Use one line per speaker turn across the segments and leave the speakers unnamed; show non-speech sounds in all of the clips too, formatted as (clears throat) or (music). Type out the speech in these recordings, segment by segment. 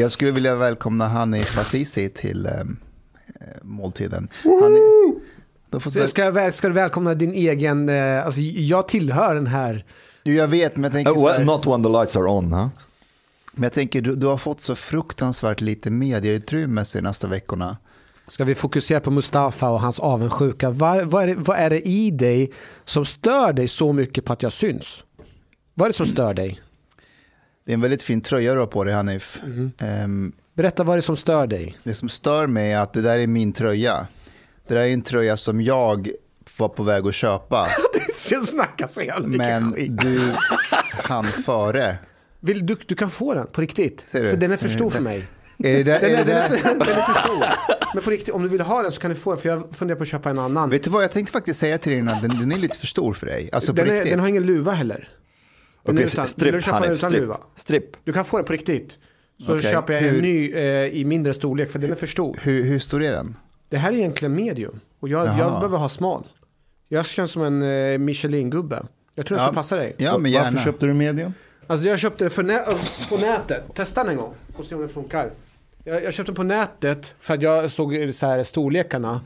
Jag skulle vilja välkomna Hanif Azizi till eh, måltiden. Hanif, då får
ska, ska du välkomna din egen, eh, alltså jag tillhör den här.
Jo, jag vet, men jag tänker,
Uh,
så
well,
här,
not when the lights are on, huh?
men jag tänker du, du har fått så fruktansvärt lite medieutrymme senaste veckorna.
Ska vi fokusera på Mustafa och hans avundsjuka? Vad, vad, är det, vad är det i dig som stör dig så mycket på att jag syns? Vad är det som stör dig?
Det är en väldigt fin tröja du har på dig, Hanif. Ehm,
Berätta vad är det som stör dig?
det som stör mig är att det där är min tröja. Det där är en tröja som jag var på väg att köpa, (laughs)
Du snackar så jävla mycket
men
skit.
du hann före.
Vill, du, du kan få den på riktigt.
Ser du?
För den är för stor för mig.
Är det där,
Den
är
är,
det
den, är den är för stor. Men på riktigt, om du vill ha den så kan du få den. För jag funderar på att köpa en annan.
Vet du vad, jag tänkte faktiskt säga till dig innan, den, den är lite för stor för dig. Alltså
Den, är, den har ingen luva heller.
Okej,
är utan, vill
stripp,
du
Hanif,
utan
stripp.
luva?
Stripp.
Du kan få den på riktigt. Så
Okej,
köper jag en
hur-
ny eh, i mindre storlek för den är för stor.
Hur, hur stor är den?
Det här är egentligen medium. Och jag, jag behöver ha smal. Jag känns som en eh, Michelin-gubbe. Jag tror
Ja.
skulle passa dig.
Ja, men gärna.
Varför köpte du medium?
Alltså jag köpte den nä- på nätet. Testa den en gång och se om den funkar. Jag, jag köpte den på nätet för att jag såg så här storlekarna.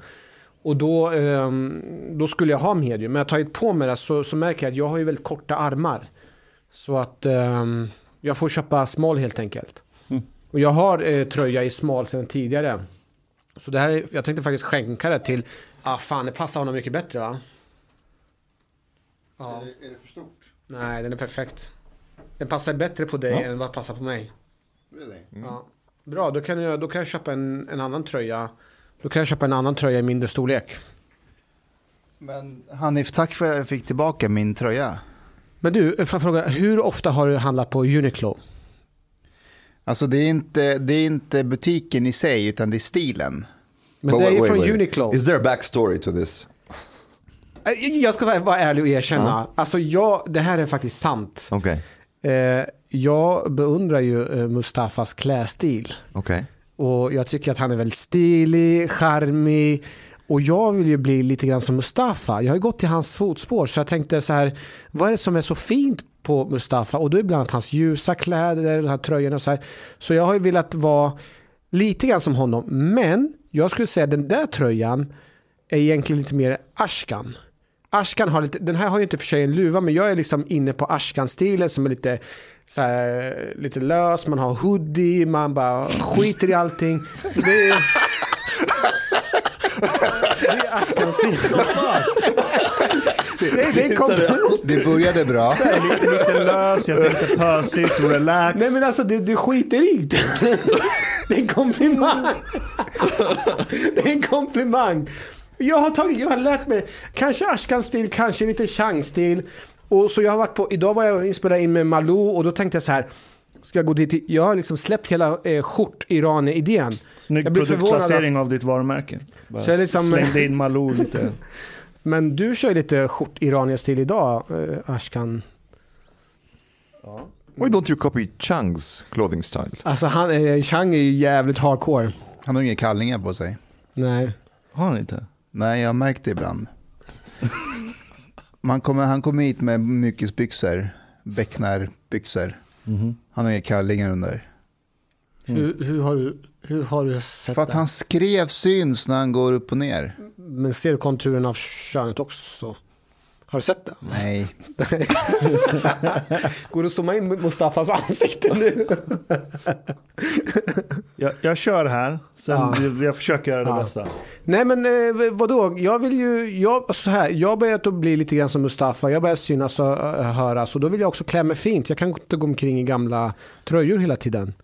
Och då, ehm, då skulle jag ha medium. Men jag har tagit på mig det så, så märker jag att jag har ju väldigt korta armar. Så att ehm, jag får köpa smal helt enkelt. Och jag har eh, tröja i smal sedan tidigare. Så det här är, jag tänkte faktiskt skänka det till, ah fan det passar honom mycket bättre va? Ja.
Är det för stort?
Nej, den är perfekt. Den passar bättre på dig än vad passar på mig. Ja. Bra, då kan jag, då kan jag köpa en, en annan tröja. Då kan jag köpa en annan tröja i mindre storlek.
Men Hanif, tack för att jag fick tillbaka min tröja.
Men du, får jag fråga, hur ofta har du handlat på Uniqlo?
Alltså det är, inte, det är inte butiken i sig, utan det är stilen.
Men
But
det är ju från. Uniqlo.
Is there a backstory to this?
Eh, Jag ska vara- ärlig och erkänna. Alltså jag, det här är faktiskt sant.
Okej.
Eh, jag beundrar ju eh, Mustafas klädstil.
Okej.
Och jag tycker att han är väldigt stilig, charmig. Och jag vill ju bli lite grann som Mustafa. Jag har ju gått i hans fotspår. Så jag tänkte så här, vad är det som är så fint på Mustafa? Och då är det bland annat hans ljusa kläder, den här tröjan och så här. Så jag har ju velat vara lite grann som honom. Men jag skulle säga att den där tröjan är egentligen lite mer Ashkan. Ashkan har lite, den här har ju inte för sig en luva, men jag är liksom inne på Ashkan-stilen som är lite, så här, lite lös, man har hoodie, man bara skiter i allting. Det är, det är Ashkan-stil. Det, det kom,
Det började bra.
Lite, lite lös, jag tänkte pösigt, relax.
nej men alltså du, du skiter i det. Det är en komplimang. Det är en komplimang. Jag har, tagit, jag har lärt mig, kanske Ashkan-stil, kanske lite Chang-stil. Och så jag har varit på, idag var jag inspelad in med Malou och då tänkte jag så här, ska jag gå dit? Jag har liksom släppt hela eh, skjort-Irane-idén.
Snygg
jag blir förvånad
produktplacering av ditt varumärke. Bara
Så jag liksom-
Slängde in Malou (laughs) lite.
Men du kör lite skjort-Iranier-stil idag, eh, Ashkan.
Why don't you copy Changs clothing style?
Alltså han, eh, Chang är ju jävligt hardcore.
Han har inga kallingar på sig.
Nej.
Har han inte?
Nej, jag har märkt det ibland. Man kommer, han kommer hit med mykesbyxor, becknarbyxor. Han har inga kallingar under.
Hur, hur, har du, hur har du sett
För att
det?
hans skrev syns när han går upp och ner.
Men ser du konturen av könet också? Har du sett det?
Nej, (laughs)
Går det att zooma in Mustafas ansikte nu? (laughs)
Jag, jag kör här, sen
Ja.
jag, jag försöker göra det
Ja.
bästa.
Nej men eh, vadå, jag vill ju, jag, så här, jag har börjat att bli lite grann som Mustafa, jag börjar synas och uh, höras och då vill jag också klä mig fint. Jag kan inte gå omkring i gamla tröjor hela tiden.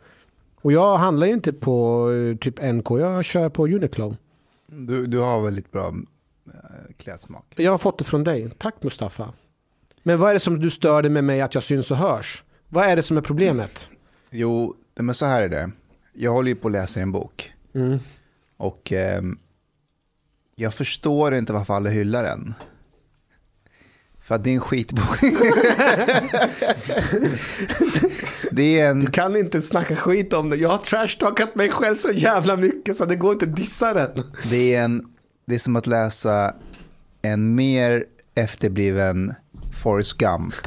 Och jag handlar ju inte på eh, typ NK, jag kör på Uniqlo.
du, du har väldigt bra eh, klädsmak.
Jag har fått det från dig, tack Mustafa. Men vad är det som du stör dig med mig att jag syns och hörs? Vad är det som är problemet?
Jo, men så här är det. Jag håller ju på att läsa en bok.
Mm.
Och ehm, jag förstår inte varför alla hyllar den. För att det är en skitbok. (laughs) det är en...
Du kan inte snacka skit om det. Jag har trashtalkat mig själv så jävla mycket så det går inte att dissa den.
Det är, en, det är som att läsa en mer efterbliven Forrest Gump. (laughs)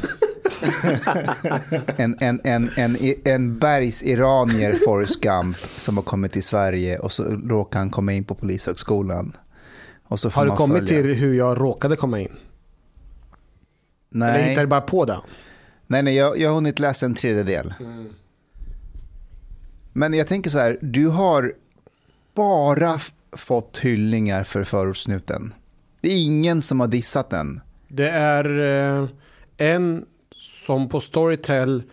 En, en, en, en, en bergsiranier, Forrest Gump, som har kommit till Sverige och så råkar han komma in på Polishögskolan. Och så får
Har du kommit
följa.
till hur jag råkade komma in? Eller
Nej,
hittade du bara på det?
nej, nej jag, jag har hunnit läsa en tredjedel. Men jag tänker så här, du har bara fått hyllningar för förortssnuten. Det är ingen som har dissat den.
Det är eh, en som på Storytel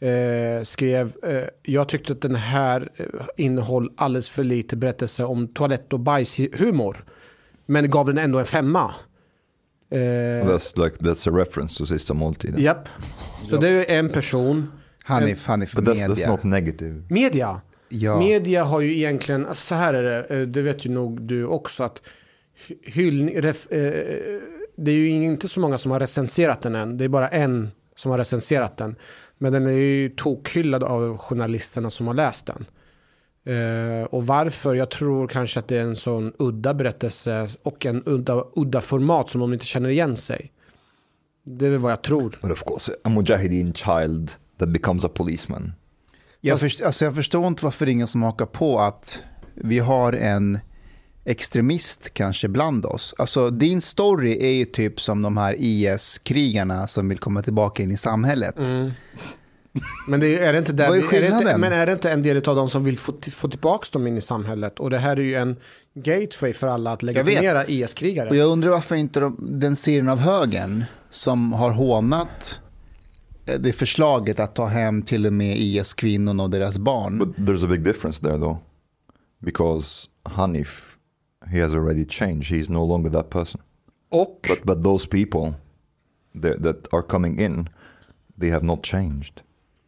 eh, skrev, eh, jag tyckte att den här eh, innehåll alldeles för lite berättelse om toalett och bajshumor. Men gav den ändå en femma.
That's like that's a reference to Sista måltiden.
Japp. Så det är en person.
Hanif, Hanif
But that's,
Media.
that's not negative.
Media.
Ja.
Media har ju egentligen, alltså så här är det, eh, det vet ju nog du också, att hy- hyllning, ref, eh, det är ju inte så många som har recenserat den än, det är bara en som har recenserat den. Men den är ju tokhyllad av journalisterna som har läst den. Eh, och varför? Jag tror kanske att det är en sån udda berättelse och en udda, udda format som de inte känner igen sig. Det är väl vad jag tror.
But of course, a mujahideen child that becomes a policeman.
Jag, först, alltså jag förstår inte varför ingen som hakar på att vi har en extremist kanske bland oss. Alltså din story är ju typ som de här IS-krigarna som vill komma tillbaka in i samhället.
Men det är, är det inte där,
Vad är
är det inte,
skillnaden?
men är det inte en del av dem som vill få, få tillbaka dem in i samhället? Och det här är ju en gateway för alla att legitimera IS-krigare.
Och jag undrar varför inte de, den sidan av högern som har hånat det förslaget att ta hem till och med IS-kvinnorna och deras barn.
But there's a big difference there though. Because Hanif, he has already changed. He's no longer that person.
Och,
But, but those people that, that are coming in, they have not changed.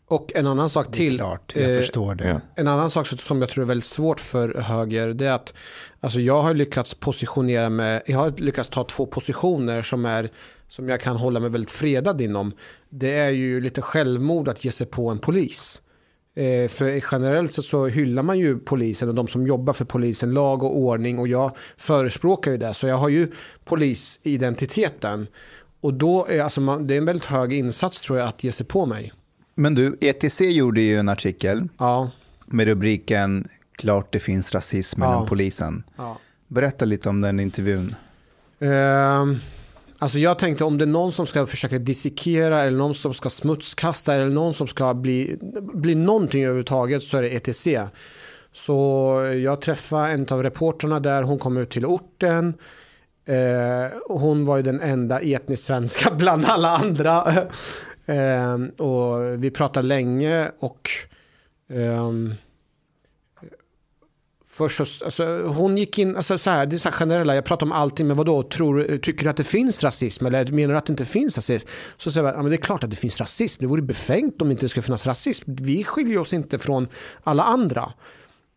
och en annan sak till.
klart, jag
eh,
förstår det.
En annan sak som jag tror är väldigt svårt för höger, det är att alltså jag har lyckats positionera mig, jag har lyckats ta två positioner som är som jag kan hålla mig väldigt fredad inom. Det är ju lite självmord att ge sig på en polis. Eh, för generellt sett så hyllar man ju polisen och de som jobbar för polisen, lag och ordning och jag förespråkar ju det. Så jag har ju polisidentiteten. Och då är alltså man, det är en väldigt hög insats tror jag att ge sig på mig.
Men du, ETC gjorde ju en artikel
Ja.
med rubriken Klart det finns rasism
Ja.
polisen.
ja.
Berätta lite om den intervjun.
Ehm, alltså jag tänkte om det är någon som ska försöka dissekera eller någon som ska smutskasta eller någon som ska bli, bli någonting överhuvudtaget så är det ETC. Så jag träffade en av reporterna där, hon kom ut till orten. Eh, hon var ju den enda etnisk svenska (laughs) bland alla andra. eh, och vi pratade länge och eh, Först så, alltså, hon gick in, alltså så här, det är så här generella, jag pratar om allting, men vadå, tror, tycker du att det finns rasism eller menar du att det inte finns rasism? Så säger jag, ja men det är klart att det finns rasism, det vore befängt om inte det skulle finnas rasism. Vi skiljer oss inte från alla andra.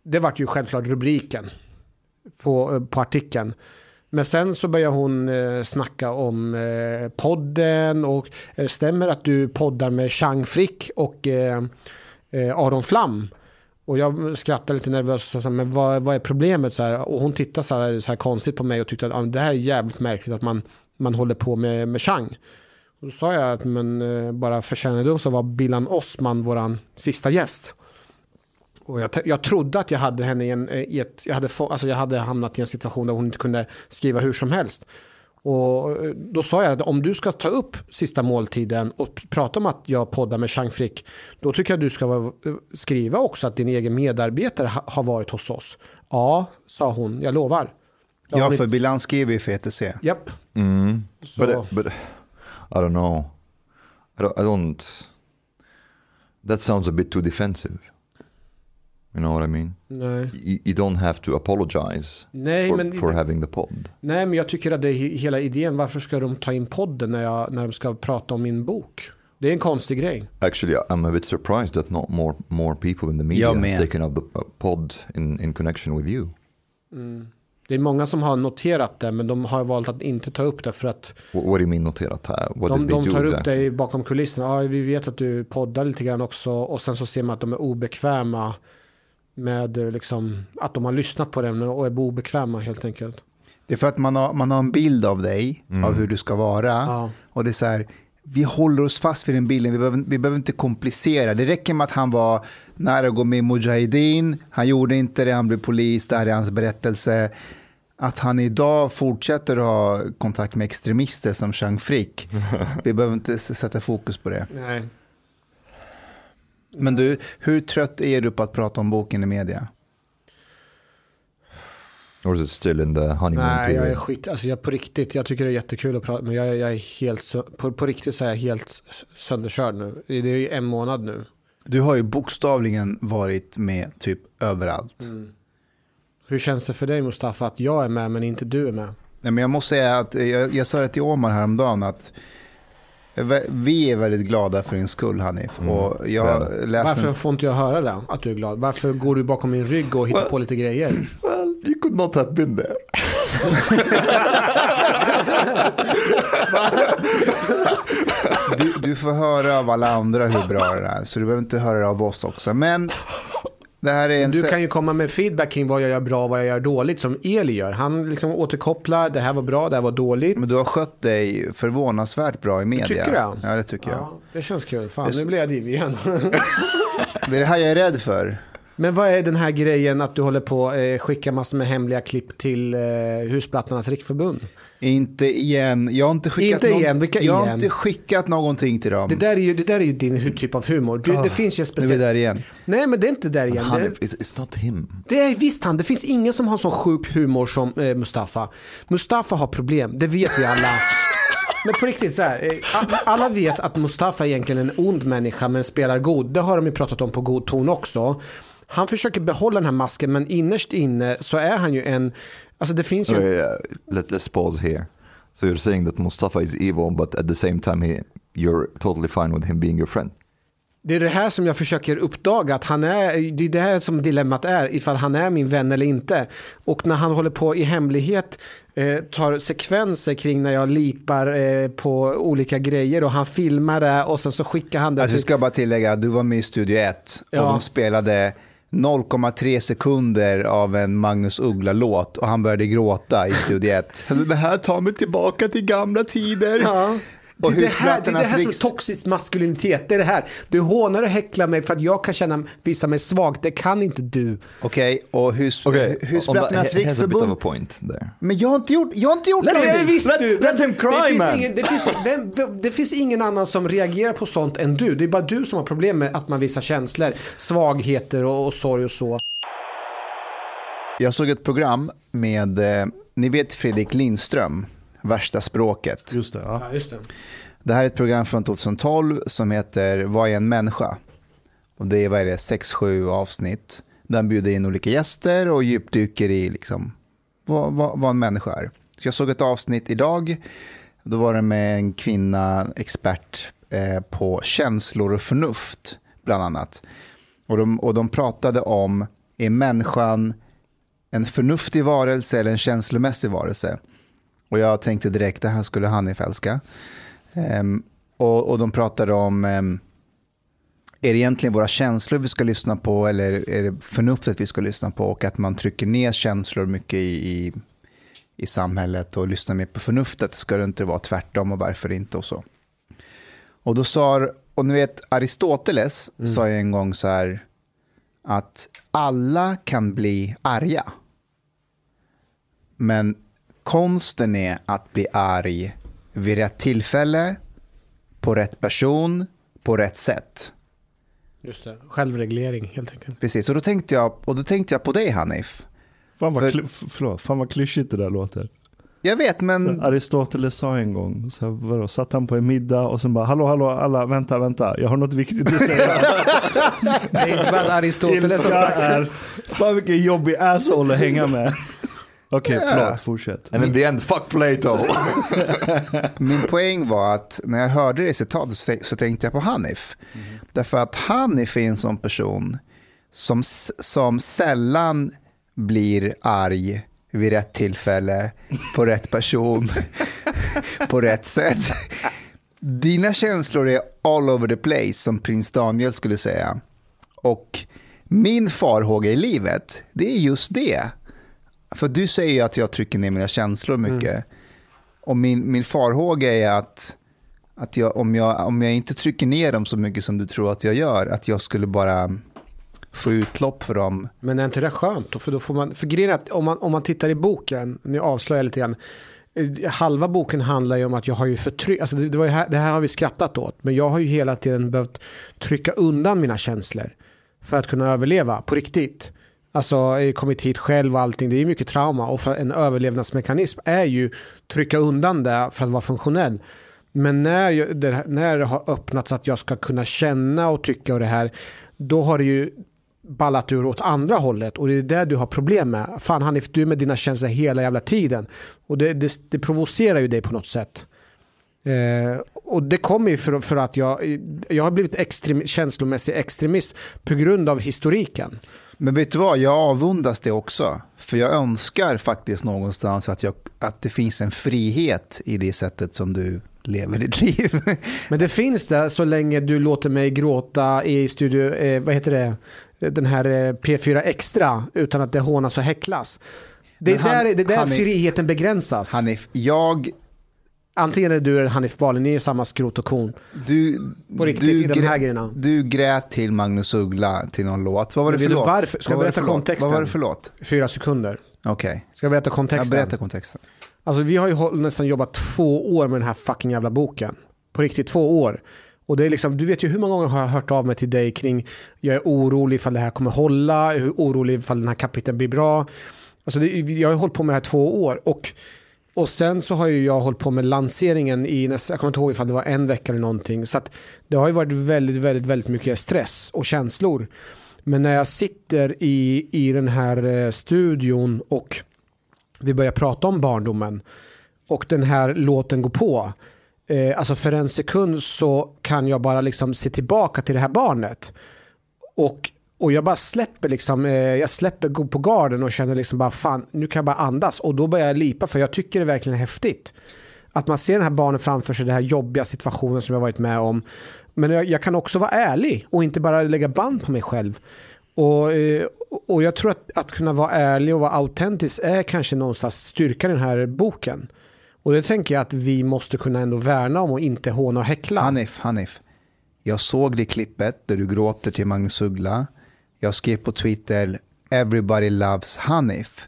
Det vart ju självklart rubriken på, eh, på artikeln. Men sen så börjar hon eh, snacka om eh, podden och eh, stämmer att du poddar med Chang Frick och eh, eh, Aron Flam? Och jag skrattade lite nervöst och sa, men vad, vad är problemet? Så här, och hon tittade så här, så här konstigt på mig och tyckte att ah, det här är jävligt märkligt att man, man håller på med, med Chang. Och då sa jag att men, eh, bara för kännedom så var Billan Osman vår sista gäst. Och jag, jag trodde att jag hade henne i en, eh, i ett, jag hade, få, alltså jag hade hamnat i en situation där hon inte kunde skriva hur som helst. Och eh, då sa jag att om du ska ta upp sista måltiden och prata om att jag poddar med Chang Frick, då tycker jag att du ska vara- skriva också att din egen medarbetare ha, har varit hos oss. Ja, sa hon, jag lovar. Jag
Ja, för Bilan skriver ju för ETC.
Japp.
Mm.
Så,
But, but I don't know. I don't, I don't. That sounds a bit too defensive. You know what I mean?
nej.
You, you don't have to apologize
Nej,
for,
men,
for having the pod.
nej, men jag tycker att det är he- hela idén. Varför ska de ta in podden när, jag, när de ska prata om min bok? Det är en konstig grej.
Actually, I'm a bit surprised that not more more people in the media
Jag
have taken up the uh, pod in, in connection with you.
Det är många som har noterat det, men de har valt att inte ta upp det för att
What, what do you mean noterat? What
de,
did they
de
do
tar upp
exactly?
dig bakom kulisserna. Ja, vi vet att du poddar lite grann också och sen så ser man att de är obekväma med eh, liksom, att de har lyssnat på den och är obekväma helt enkelt.
Det är för att man har, man har en bild av dig, av hur du ska vara.
Ja.
Och det är så här, vi håller oss fast vid den bilden, vi behöver, vi behöver inte komplicera. Det räcker med att han var nära att gå med i Mujahedin, han gjorde inte det, han blev polis, det här är hans berättelse. Att han idag fortsätter att ha kontakt med extremister som Chang Frick, (laughs) vi behöver inte sätta fokus på det.
Nej.
Men du, hur trött är du på att prata om boken i media?
Or is it still in the honeymoon
Nej, jag är
period?
skit. Alltså jag på riktigt, jag tycker det är jättekul att prata, men jag, jag är helt, på, på riktigt så är jag helt sönderkörd nu. Det är ju en månad nu.
Du har ju bokstavligen varit med typ överallt.
Hur känns det för dig Mustafa att jag är med men inte du är med?
Nej, men jag måste säga att jag, jag sa det till Omar häromdagen att vi är väldigt glada för din skull Hanif. Och jag
Varför
en,
får inte jag höra det? Att du är glad? Varför går du bakom min rygg och hittar på lite grejer?
Well, you could not have been there.
du, du får höra av alla andra hur bra det är. Så du behöver inte höra det av oss också. Men en...
Du kan ju komma med feedback kring vad jag gör bra och vad jag gör dåligt som Eli gör. Han liksom återkopplar, det här var bra, det här var dåligt.
Men du har skött dig förvånansvärt bra i media.
tycker det?
Ja, det tycker jag.
Ja, det känns kul. Fan, nu blir jag divig igen. (laughs)
Det är det här jag är rädd för.
Men vad är den här grejen att du håller på att eh, skicka massor med hemliga klipp till eh, Husplattornas riksförbund?
Inte igen. Jag har inte skickat,
Inte igen, vilka
jag har
igen?
inte skickat någonting till dem.
Det där är ju, det där är ju din typ av humor. Du, det finns ju en
Ah, Nu är vi
speciell...
där igen.
Nej, men det är inte där igen.
Han,
Det,
it's, it's not him.
det är visst han. Det finns ingen som har sån sjuk humor som eh, Mustafa. Mustafa har problem, det vet vi alla. (laughs) Men på riktigt så här, eh, alla vet att Mustafa är egentligen en ond människa men spelar god. Det har de ju pratat om på god ton också. Han försöker behålla den här masken men innerst inne så är han ju en, alltså det finns ju
Okay,
en,
yeah, let, let's pause here. So you're saying that Mustafa is evil, but at the same time, he, you're totally fine with him being your friend.
Det är det här som jag försöker uppdaga, att han är, det är det här som dilemmat är, ifall han är min vän eller inte. Och när han håller på i hemlighet eh, tar sekvenser kring när jag lipar eh, på olika grejer och han filmar det och sen så skickar han det
Alltså, vi
till...
ska bara tillägga att du var med i Studio 1 och
Ja.
de spelade 0,3 sekunder av en Magnus Uggla-låt och han började gråta i Studio 1. (laughs) Det här tar mig tillbaka till gamla tider.
Ja. Det det, här, det är det här som är toxisk maskulinitet. Det är det här. Du hånar och häcklar mig för att jag kan känna, visa mig svag. Det kan inte du.
Okej, och hus,
Okay, a bit of a
riksförbund.
point there.
Men jag har inte gjort, jag har inte gjort
Det är
någonting.
visst
Let-
du.
let him cry,
det finns
man.
Ingen, det, finns, vem, vem, det finns ingen annan som reagerar på sånt än du. Det är bara du som har problem med att man visar känslor, svagheter och, och sorg och så.
Jag såg ett program med, eh, ni vet Fredrik Lindström, Värsta språket.
Just det, ja.
Ja, just det.
Det här är ett program från 2012 som heter Vad är en människa? Och det är, vad är det, 6-7 avsnitt. Där han bjuder in olika gäster och djupdyker i liksom, vad, vad, vad en människa är. Så jag såg ett avsnitt idag. Då var det med en kvinna, expert eh, på känslor och förnuft, bland annat. Och de, och de pratade om, är människan en förnuftig varelse eller en känslomässig varelse? Och jag tänkte direkt, det här skulle Hanif älska. Ehm, och, och de pratade om, ehm, är det egentligen våra känslor vi ska lyssna på eller är det förnuftet vi ska lyssna på? Och att man trycker ner känslor mycket i, i, i samhället och lyssnar mer på förnuftet. Ska det inte vara tvärtom och varför inte och så. Och då sa, och ni vet Aristoteles sa ju en gång så här att alla kan bli arga. Men konsten är att bli arg vid rätt tillfälle, på rätt person, på rätt sätt.
Just det. Självreglering helt enkelt.
Precis, och då tänkte jag, och då tänkte jag på dig Hanif.
Fan vad,
För-
förlåt, fan vad klyschigt det där låter.
Jag vet, men
Aristoteles sa en gång, så här, vadå, satt han på en middag och sen bara hallå hallå alla vänta vänta jag har något viktigt att säga. (laughs)
Bara Aristoteles
Ilska
sagt
är, fan vilken jobbig asshole att hänga med. Okej
Ja.
förlåt, fortsätt.
And in the end, fuck Plato. (laughs)
min poäng var att när jag hörde det citatet så, så tänkte jag på Hanif. Därför att Hanif är en sån person som, som sällan blir arg vid rätt tillfälle, på rätt person, (laughs) på rätt sätt. Dina känslor är all over the place, som prins Daniel skulle säga. Och min farhåga i livet, det är just det. För du säger ju att jag trycker ner mina känslor mycket. Och min, min farhåga är att, att jag, om, jag, om jag inte trycker ner dem så mycket som du tror att jag gör, att jag skulle bara få utlopp för dem.
Men är inte det skönt? då? För, då får man, för grejen är att om man, om man tittar i boken, nu avslöjar jag lite grann, halva boken handlar ju om att jag har ju förtryck, alltså det, det, här, det här har vi skrattat åt, men jag har ju hela tiden behövt trycka undan mina känslor för att kunna överleva på riktigt. Alltså kommit hit själv och allting, det är mycket trauma och för en överlevnadsmekanism är ju trycka undan det för att vara funktionell. Men när, jag, det, när det har öppnats att jag ska kunna känna och tycka och det här, då har det ju ballat ur åt andra hållet och det är det du har problem med. Fan Hanif, du är med dina känslor hela jävla tiden. Och det, det, det provocerar ju dig på något sätt. Eh, och det kommer ju för, för att jag, jag har blivit extrem, känslomässig extremist på grund av historiken.
Men vet du vad, jag avundas det också. För jag önskar faktiskt någonstans att, jag, att det finns en frihet i det sättet som du lever ditt liv. (laughs)
Men det finns det så länge du låter mig gråta i studio, eh, vad heter det, den här eh, P4 Extra utan att det hånas och häcklas. Det är
han-
där, det är där
är-
friheten begränsas.
Hanif, jag,
Antingen är det du eller Hanif Bali, ni är samma skrot och korn.
du,
På riktigt,
du,
i de här grejerna.
du grät till Magnus Uggla till någon låt. Vad var det för låt?
varför? Ska jag berätta kontexten?
Vad var det för låt?
Fyra sekunder.
Okej,
Ska jag berätta
jag
kontexten?
berättar kontexten.
Alltså vi har ju nästan jobbat två år med den här fucking jävla boken. På riktigt, två år. Och det är liksom, du vet ju hur många gånger har jag hört av mig till dig kring jag är orolig ifall det här kommer hålla, jag är orolig ifall den här kapiteln blir bra. Alltså det, jag har ju hållit på med det här två år och, och sen så har ju jag hållit på med lanseringen i nästa, jag kommer inte ihåg ifall det var en vecka eller någonting. Så att det har ju varit väldigt, väldigt, väldigt mycket stress och känslor. Men när jag sitter i, i den här eh, studion och vi börjar prata om barndomen och den här låten går på. Eh, alltså för en sekund så kan jag bara liksom se tillbaka till det här barnet. Och, och jag bara släpper liksom, eh, jag släpper gå på garden och känner liksom bara fan, nu kan jag bara andas. Och då börjar jag lipa för jag tycker det är verkligen häftigt. Att man ser den här barnen framför sig, den här jobbiga situationen som jag varit med om. Men jag, jag kan också vara ärlig och inte bara lägga band på mig själv. Och, eh, och jag tror att, att kunna vara ärlig och vara autentisk är kanske någonstans styrkan i den här boken. Och det tänker jag att vi måste kunna ändå värna om och inte håna och häckla.
Hanif, Hanif. Jag såg det klippet där du gråter till Magnus Uggla. Jag skrev på Twitter, everybody loves Hanif.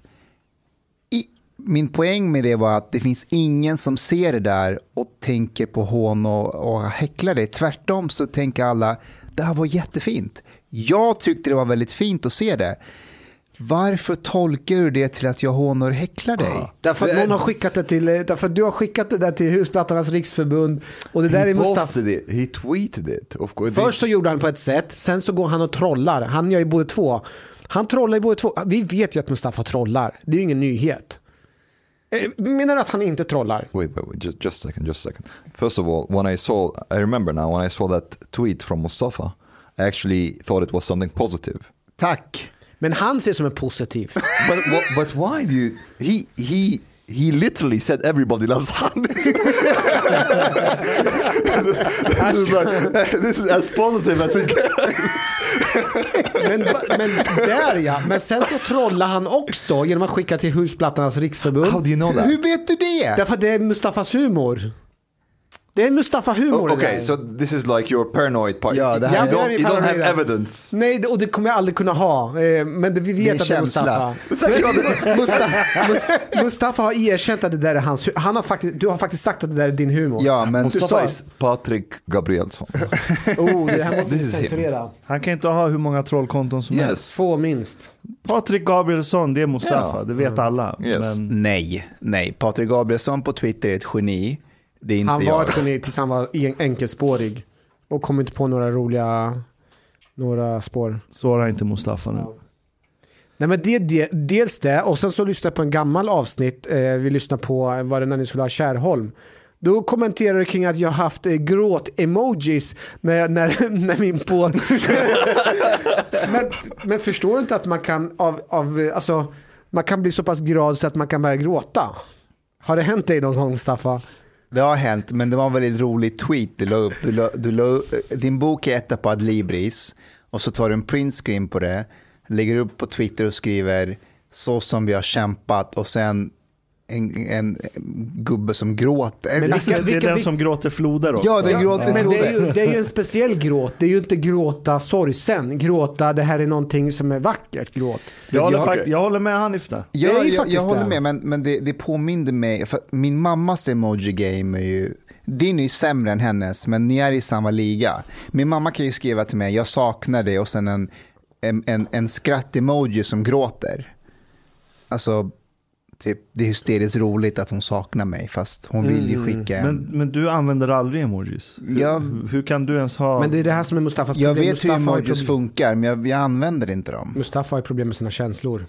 I, min poäng med det var att det finns ingen som ser det där och tänker på hån och, och häcklar det. Tvärtom så tänker alla, det här var jättefint. Jag tyckte det var väldigt fint att se det. Varför tolkar du det till att jag häcklar dig?
Därför att någon har skickat det till, därför att du har skickat det där till Husplattarnas riksförbund. Och det där
he
är Mustafa.
it, he tweeted it. Of course.
Först så gjorde han på ett sätt, sen så går han och trollar. Han gör ju både två. Han trollar ju både två. Vi vet ju att Mustafa trollar. Det är ju ingen nyhet. Eh, Menar du att han inte trollar?
Wait, wait, wait, just, just a second, just a second. First of all, when I saw, I remember now, when I saw that tweet from Mustafa, I actually thought it was something positive.
Tack.
Men han ser som en positiv.
But, what, but why do you, he, he, he literally said everybody loves honey. (laughs) this, is like, this is as positive as it gets.
Men, men där ja. Men sen så trollar han också genom att skicka till Husplattarnas riksförbund.
How do you know that?
Hur vet du det?
Därför att det är Mustafas humor. Det är Mustafa-humor
Oh,
det
okay,
där.
so this is like your paranoid part.
Ja, det här-
you
Ja, det är
don't, you don't have evidence.
Nej, det- och det kommer jag aldrig kunna ha. Eh, Men det, vi
Det är
vet att det är. Mustafa. (laughs) Mustafa, Mus- Mustafa har erkänt att det där är hans han har faktiskt, Du har faktiskt sagt att det där är din humor.
Ja, men
Du sa-
Mustafa is Patrik Gabrielsson. (laughs)
Oh, det här måste vi censurera.
Han kan inte ha hur många trollkonton som helst.
yes.
Två minst.
Patrik Gabrielsson, det är Mustafa,
Ja.
det vet alla.
Yes.
Men
Nej, nej. Patrik Gabrielsson på Twitter är ett geni. Det är inte
Han
jag.
var ett geni tills han var en- enkelspårig. Och kom inte på några roliga några spår.
såra inte Mustafa nu.
Nej men det är dels det och sen så lyssnade jag på en gammal avsnitt. Eh, vi lyssnade på, eh, var det när ni skulle ha Kärholm. Då kommenterade du kring att jag haft eh, gråt-emojis när, när, (laughs) när min på... (laughs) men, men förstår du inte att man kan av, av, alltså, man kan bli så pass glad så att man kan börja gråta? Har det hänt dig någon gång Staffa?
Det har hänt, men det var en väldigt rolig tweet du la upp. Du la, du la, din bok är etta på Adlibris och så tar du en printscreen på det, lägger upp på Twitter och skriver så som vi har kämpat och sen en, en gubbe som gråter.
Men
Liksom-
vilka-
Det är den
vilka-
som gråter floder också.
Ja, den
Ja,
gråter
men det är, ju, det är ju en speciell gråt. Det är ju inte gråta sorgsen. Gråta, det här är någonting som är vackert gråt.
jag, håller
jag-
fakt- jag håller med Hanif där.
Ja, jag,
faktiskt
jag håller med, men, men det, det påminde mig, för min mammas emoji-game är ju, din är ju sämre än hennes, men ni är i samma liga. Min mamma kan ju skriva till mig, jag saknar dig och sen en, en, en, en skratt-emoji som gråter. Alltså, typ, det är hysteriskt roligt att hon saknar mig, fast hon vill ju skicka en...
Men, men du använder aldrig emojis. Hur,
Ja.
hur kan du ens ha...
Men det är det här som är Mustafas
jag
problem.
vet hur
Mustafa har
emojis
problem-
funkar, men jag, jag använder inte dem.
Mustafa har ju problem med sina känslor.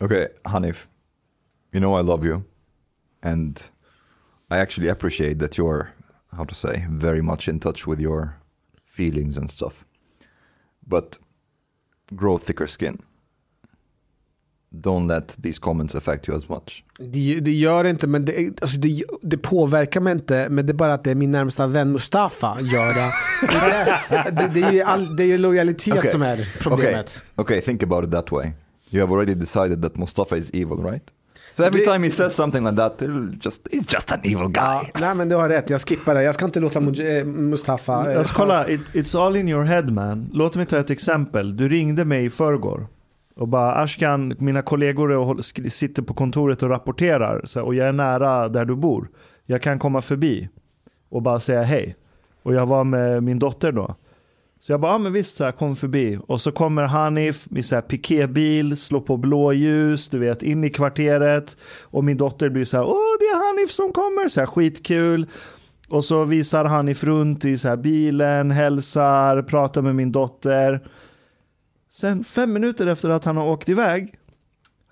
Okay, Hanif, you know I love you, and I actually appreciate that you're, how to say, very much in touch with your feelings and stuff. But grow thicker skin. Don't let these comments affect you as much.
Det, det gör inte, men det, alltså det, det påverkar mig inte. Men det är bara att det är min närmsta vän Mustafa gör det. Det, är- (laughs) det, det, är, ju all, det är ju lojalitet
Okay.
som är problemet.
Okay, think about it that way. You have already decided that Mustafa is evil, right? So every
Det-
time he says something like that, just he's just an evil guy.
Ja, nej men du har rätt, jag skippar det. Jag ska inte låta eh, Mustafa... eh,
Alltså, kolla, it, it's all in your head man. Låt mig ta ett exempel. Du ringde mig i förrgår. Och bara Ashkan, mina kollegor sitter på kontoret och rapporterar. Så, och jag är nära där du bor. Jag kan komma förbi och bara säga hej. Och jag var med min dotter då. Så jag bara, ja men visst, så här, kom förbi. Och så kommer Hanif i så här pikébil, slår på blåljus, du vet, in i kvarteret. Och min dotter blir så här, åh det är Hanif som kommer, så här skitkul. Och så visar Hanif runt i så här bilen, hälsar, pratar med min dotter. Sen fem minuter efter att han har åkt iväg,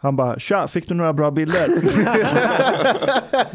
han bara “Tja, fick du några bra bilder?”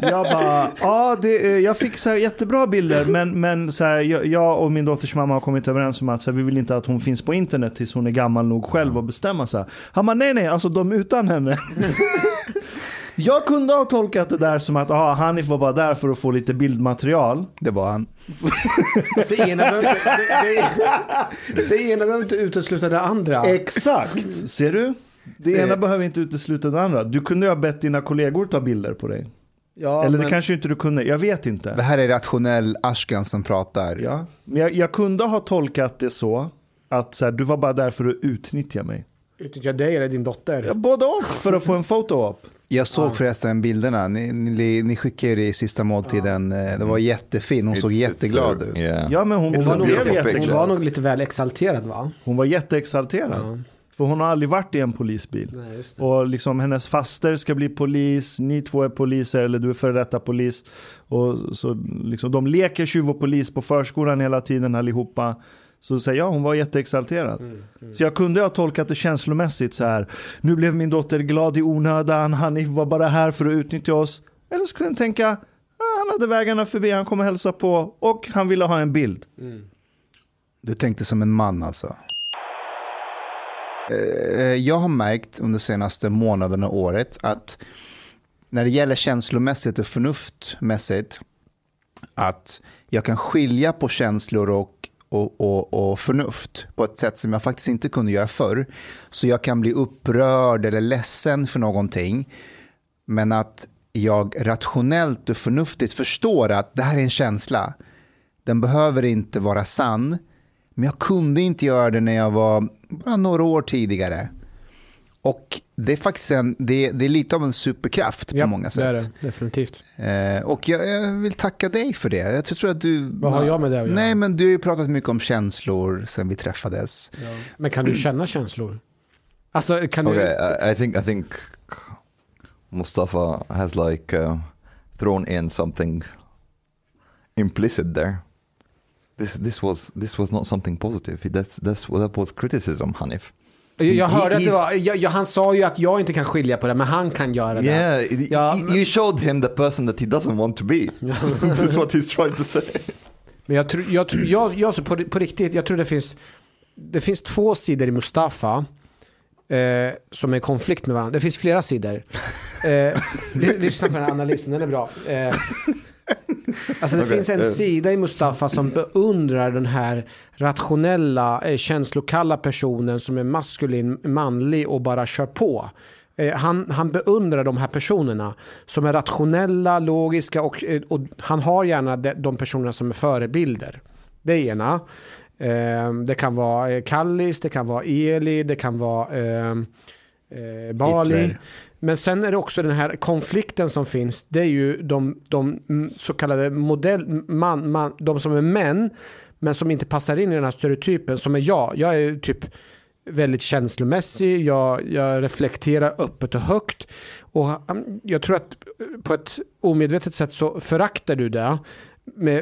(laughs) Jag bara “Ja, det, jag fick så jättebra bilder men, men så här, jag och min dotters mamma har kommit överens om att så här, vi vill inte att hon finns på internet tills hon är gammal nog själv att bestämma sig. Han bara “Nej, nej, alltså de utan henne”. (laughs) Jag kunde ha tolkat det där som att aha, Hanif var bara där för att få lite bildmaterial.
Det var han. (laughs)
Det ena behöver inte, det, det, det ena behöver inte utesluta det andra.
Exakt, ser du? Det
Se.
ena behöver inte utesluta det andra. Du kunde ju ha bett dina kollegor ta bilder på dig.
Ja,
Eller
men,
det kanske inte du kunde, jag vet
Det
inte.
här är rationell Ashkan som pratar.
Ja. Men jag, jag kunde ha tolkat det så att så här, du var bara där för att utnyttja mig.
Utnyttja dig eller din dotter.
Ja, både och, för att få en foto-op.
Jag såg förresten bilderna. Ni, ni, ni skickade det i sista måltiden. Eh, Det var jättefin. Hon såg
It's- it's,
jätteglad ut.
Yeah.
Ja men hon,
Hon var, nog,
beautiful
hon var nog lite väl exalterad va?
hon var jätteexalterad. För hon har aldrig varit i en polisbil.
Nej, just
Och liksom hennes faster ska bli polis, ni två är poliser eller du är före detta polis. Och så liksom, de leker tjuv och polis på förskolan hela tiden allihopa. Så säger jag, hon var jätteexalterad. Så jag kunde ha tolkat det känslomässigt så här. Nu blev min dotter glad i onödan, han var bara här för att utnyttja oss. Eller så kunde jag tänka, han hade vägarna förbi, han kom och hälsa på och han ville ha en bild.
Du tänkte som en man alltså. Eh, Jag har märkt under de senaste månaderna och året att när det gäller känslomässigt och förnuftmässigt att jag kan skilja på känslor och, och, och, och förnuft på ett sätt som jag faktiskt inte kunde göra förr. Så jag kan bli upprörd eller ledsen för någonting. Men att jag rationellt och förnuftigt förstår att det här är en känsla. Den behöver inte vara sann. Men jag kunde inte göra det när jag var bara några år tidigare. Och det är faktiskt en, det, det är lite av en superkraft på många sätt.
det är det. Definitivt.
Eh, och jag, jag vill tacka dig för det. Jag tror att du...
Vad har jag med det att göra?
Nej, men du har ju pratat mycket om känslor sen vi träffades.
Men kan du känna känslor? Alltså kan du...
Okay, I, I think I think Mustafa has like uh, thrown in something implicit there. This this was this was not something positive. That's that's that was criticism, Hanif.
Jag, hörde att det var, jag, jag, han sa ju att jag inte kan skilja på det, men han kan göra det.
Yeah,
Ja, men-
you showed him the person that he doesn't want to be. (laughs) That's what he's trying to say.
Men jag tror, jag, tror- jag, jag, på, på riktigt, jag tror det finns, det finns två sidor i Mustafa eh, som är i konflikt med varandra. Det finns flera sidor. Eh, (laughs) ly- lyssna på den här analysen, den är bra. Eh, (laughs) alltså det
Okej,
finns en
eh.
sida i Mustafa som beundrar den här rationella, eh, känslokalla personen som är maskulin, manlig och bara kör på. Eh, han, han beundrar de här personerna som är rationella, logiska och, och han har gärna de, de personerna som är förebilder. Det är ena. Det kan vara Kallis, det kan vara Eli, det kan vara eh, Bali.
Hitler.
Men sen är det också den här konflikten som finns. Det är ju de, de mm, så kallade modell, man, man, de som är män men som inte passar in i den här stereotypen som är jag. Jag är typ väldigt känslomässig, jag, jag reflekterar öppet och högt. Och mm, jag tror att på ett omedvetet sätt så föraktar du det.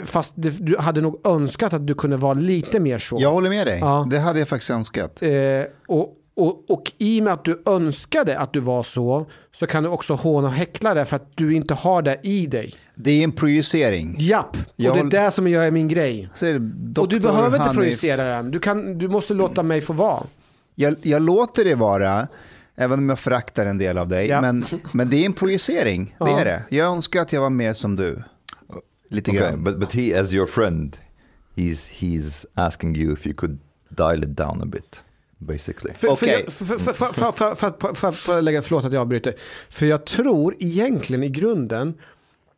Fast du hade nog önskat att du kunde vara lite mer så.
Jag håller med dig.
Ja.
Det hade jag faktiskt önskat.
Eh, och, och, och i och med att du önskade att du var så, så kan du också håna och häckla det för att du inte har det i dig.
Det är en projicering.
Japp,
Jag
och det är det som gör min grej.
Är det
och du
doktor
behöver inte projicera den. Du, kan, du måste låta mig få vara.
Jag, jag låter det vara, även om jag föraktar en del av dig.
Ja.
Men, men det är en projicering, (laughs) det är det. Jag önskar att jag var mer som du. Lite
Okay,
grann.
but but he, as your friend, he's he's asking you if you could dial it down a bit, Basically.
För, att lägga, förlåt att jag avbryter. För jag tror egentligen i grunden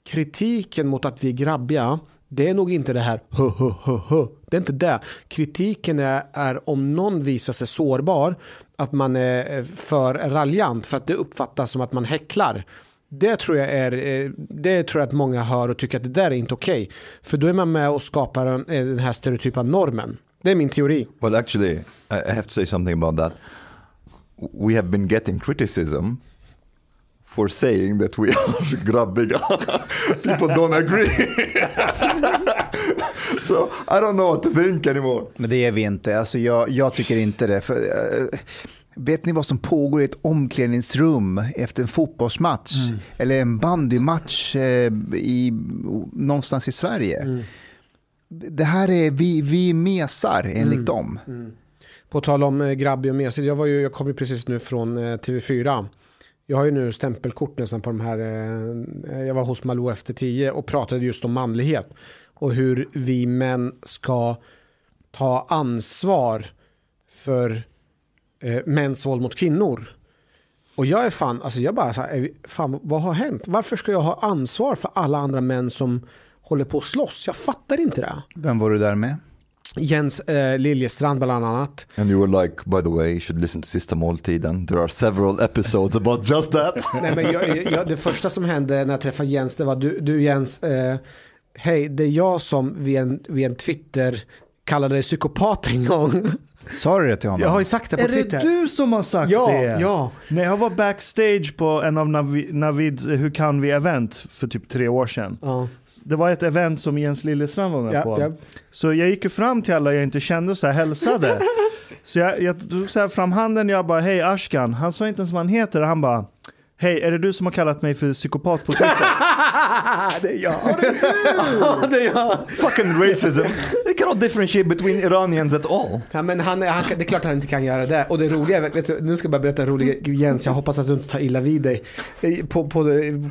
kritiken mot att vi är grabbiga det är nog inte det här hö, hö, hö, hö. Det är inte det. Kritiken är, är om någon visar sig sårbar att man är eh, för raljant för att det uppfattas som att man häcklar. Det tror jag, är, eh, det tror jag att många hör och tycker att det där är inte okej. Okay. För då är man med och skapar den eh, här stereotypa normen. Det är min teori.
Well, actually, I have to say something about that. We have been getting criticism for saying that we are (laughs) grabbiga. (laughs) People don't agree. (laughs) so I don't know what to think anymore.
Men det är vi inte. Alltså jag, jag tycker inte det. För, eh, vet ni vad som pågår i ett omklädningsrum efter en fotbollsmatch? Eller en bandymatch eh, i, någonstans i Sverige? Det här är, vi, vi mesar enligt dem.
På tal om eh, grabbig och mesig, jag, var ju, jag kom ju precis nu från eh, TV4. Jag har ju nu stämpelkort nästan på de här, eh, jag var hos Malou efter 10 och pratade just om manlighet. Och hur vi män ska ta ansvar för eh, mäns våld mot kvinnor. Och jag är fan, alltså jag bara så här, fan vad har hänt? Varför ska jag ha ansvar för alla andra män som håller på att slåss? Jag fattar inte det.
Vem var du där med?
Jens eh, Liljestrand bland annat.
And you were like, by the way, you should listen to Sista Måltiden. There are several episodes about just that. (laughs)
Nej, men jag, jag, det första som hände när jag träffade Jens, det var du, du Jens, eh, hej, det är jag som vid en, vid en Twitter kallade dig psykopat en gång.
Sa du det till honom?
Jag har ju sagt det på
Är
Twitter.
det du som har sagt
Ja,
det?
ja.
När jag var backstage på en av Navi- Navids eh, Hur kan vi event för typ tre år sedan.
Ja,
Det var ett event som Jens Liljestrand var med
ja,
på.
ja.
Så jag gick ju fram till alla jag inte kände och så här hälsade. (laughs) så jag, jag tog så här fram handen och jag bara hej Ashkan. Han sa inte ens vad han heter han bara Hej, är det du som har kallat mig för psykopat på Twitter? (laughs)
det är jag. (laughs) ja, det är jag.
Fucking racism. They cannot differentiate between Iranians at all.
Ja, men han, är- han, det är klart han inte kan göra det. Och det roliga, vet du, nu ska jag bara berätta en rolig grej, Jens, jag hoppas att du inte tar illa vid dig. På, på,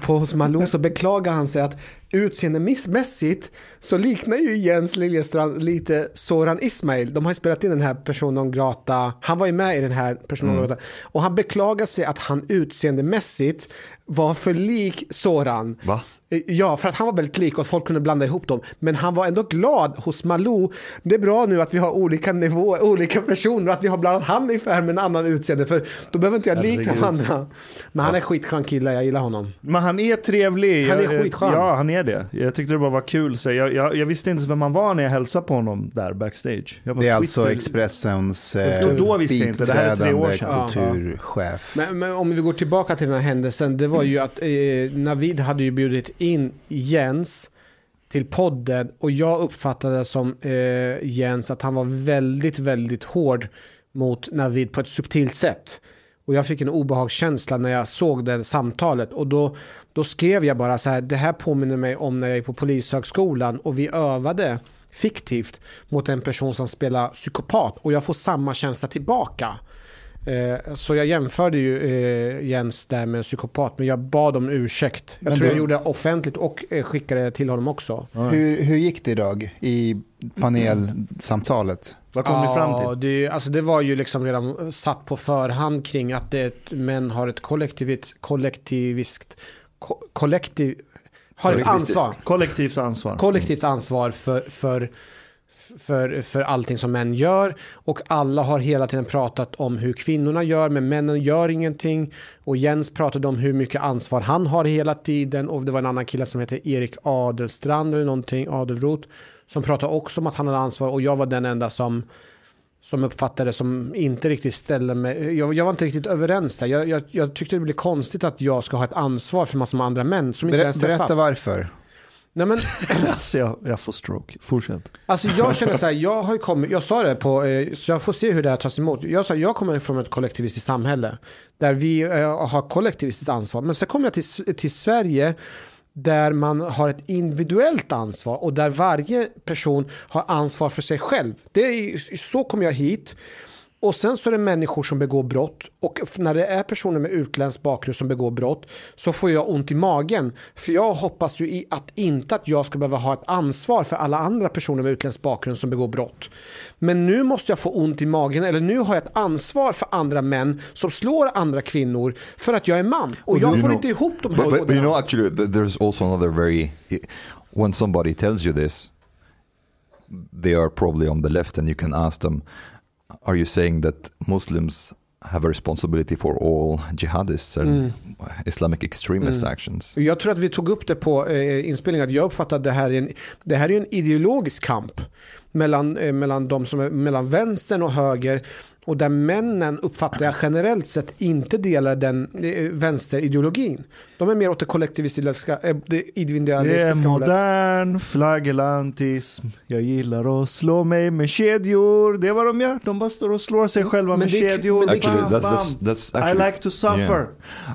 på hos Malou så beklagar han sig att utseendemässigt så liknar ju Jens Liljestrand lite Soran Ismail. De har ju spelat in den här Person non grata, han var ju med i den här Person non grata. Och han beklagar sig att han utseendemässigt var för lik Soran.
Va?
Ja, för att han var väldigt lik och folk kunde blanda ihop dem. Men han var ändå glad hos Malou. Det är bra nu att vi har olika nivåer, olika personer, att vi har blandat han i färg med en annan utseende. För då behöver inte jag likna andra. Men han är skitskön kille, jag gillar honom.
Men han är trevlig.
Han är
Jag-
skitskön.
Ja, han är det. Jag tyckte det bara var kul. Så jag, jag, jag visste inte vem han var när jag hälsade på honom där backstage. Jag bara,
Det är alltså Expressens
Då- då visste jag inte. Det här är tre år
biträdande
sedan.
kulturchef.
Men, men om vi går tillbaka till den här händelsen. Det var ju att eh, Navid hade ju bjudit in Jens till podden och jag uppfattade som eh, Jens att han var väldigt, väldigt hård mot Navid på ett subtilt sätt. Och jag fick en obehagskänsla när jag såg det samtalet och då, då skrev jag bara så här, det här påminner mig om när jag gick på polishögskolan och vi övade fiktivt mot en person som spelar psykopat och jag får samma känsla tillbaka. Eh, så jag jämförde ju eh, Jens där med en psykopat, men jag bad om ursäkt. Jag
Men
tror
du-
jag gjorde det offentligt och eh, skickade det till honom också.
Hur, hur gick det idag i panelsamtalet?
Vad kom ni fram
Ja,
till?
det, alltså det var ju liksom redan satt på förhand kring att det, män har ett kollektivt, kollektiviskt, ko, kollektiv, har ett ansvar.
Kollektivt ansvar.
Kollektivt ansvar för, för, för, för allting som män gör. Och alla har hela tiden pratat om hur kvinnorna gör, men männen gör ingenting. Och Jens pratade om hur mycket ansvar han har hela tiden. Och det var en annan kille som heter Erik Adelstrand eller någonting, Adelroth. Som pratade också om att han hade ansvar. Och jag var den enda som som uppfattade som inte riktigt ställde mig, jag, jag var inte riktigt överens där. Jag, jag, jag tyckte det blev konstigt att jag ska ha ett ansvar för massor med andra män som inte
Ber,
ens
berätta
träffat.
varför.
Nej men, (laughs)
Alltså jag, jag får stroke. Fortsätt.
Alltså jag känner så här, (laughs) jag har kommit, jag sa det på, eh, så jag får se hur det här tas emot. Jag sa, jag kommer från ett kollektivistiskt samhälle där vi eh, har kollektivistiskt ansvar. Men sen kommer jag till, till Sverige där man har ett individuellt ansvar och där varje person har ansvar för sig själv. Det är, så kom jag hit. Och sen så är det människor som begår brott och när det är personer med utländsk bakgrund som begår brott så får jag ont i magen. För jag hoppas ju i att inte att jag ska behöva ha ett ansvar för alla andra personer med utländsk bakgrund som begår brott. Men nu måste jag få ont i magen eller nu har jag ett ansvar för andra män som slår andra kvinnor för att jag är man. Och jag får inte ihop de här
But, but, but you know, actually, th- there's also another very. When somebody tells you this, they are probably on the left, and you can ask them, "Are you saying that Muslims have a responsibility for all jihadists and Islamic extremist actions?"
Jag tror att vi tog upp det på eh, inspelningen, att jag uppfattar att det här är en, det här är en ideologisk kamp mellan, eh, mellan de som är mellan vänstern och höger och där männen uppfattar jag generellt sett inte delar den eh, vänsterideologin. De är mer åt det kollektivistiska, eh, det
Det är
individualistiska hållet.
modern flagellantism. Jag gillar att slå mig med kedjor. Det är vad de gör. De bara står och slår sig själva
Men
med
det är-
kedjor.
men det är-
Actually,
Bam,
that's
bam.
that's, that's
I
actually.
like to suffer.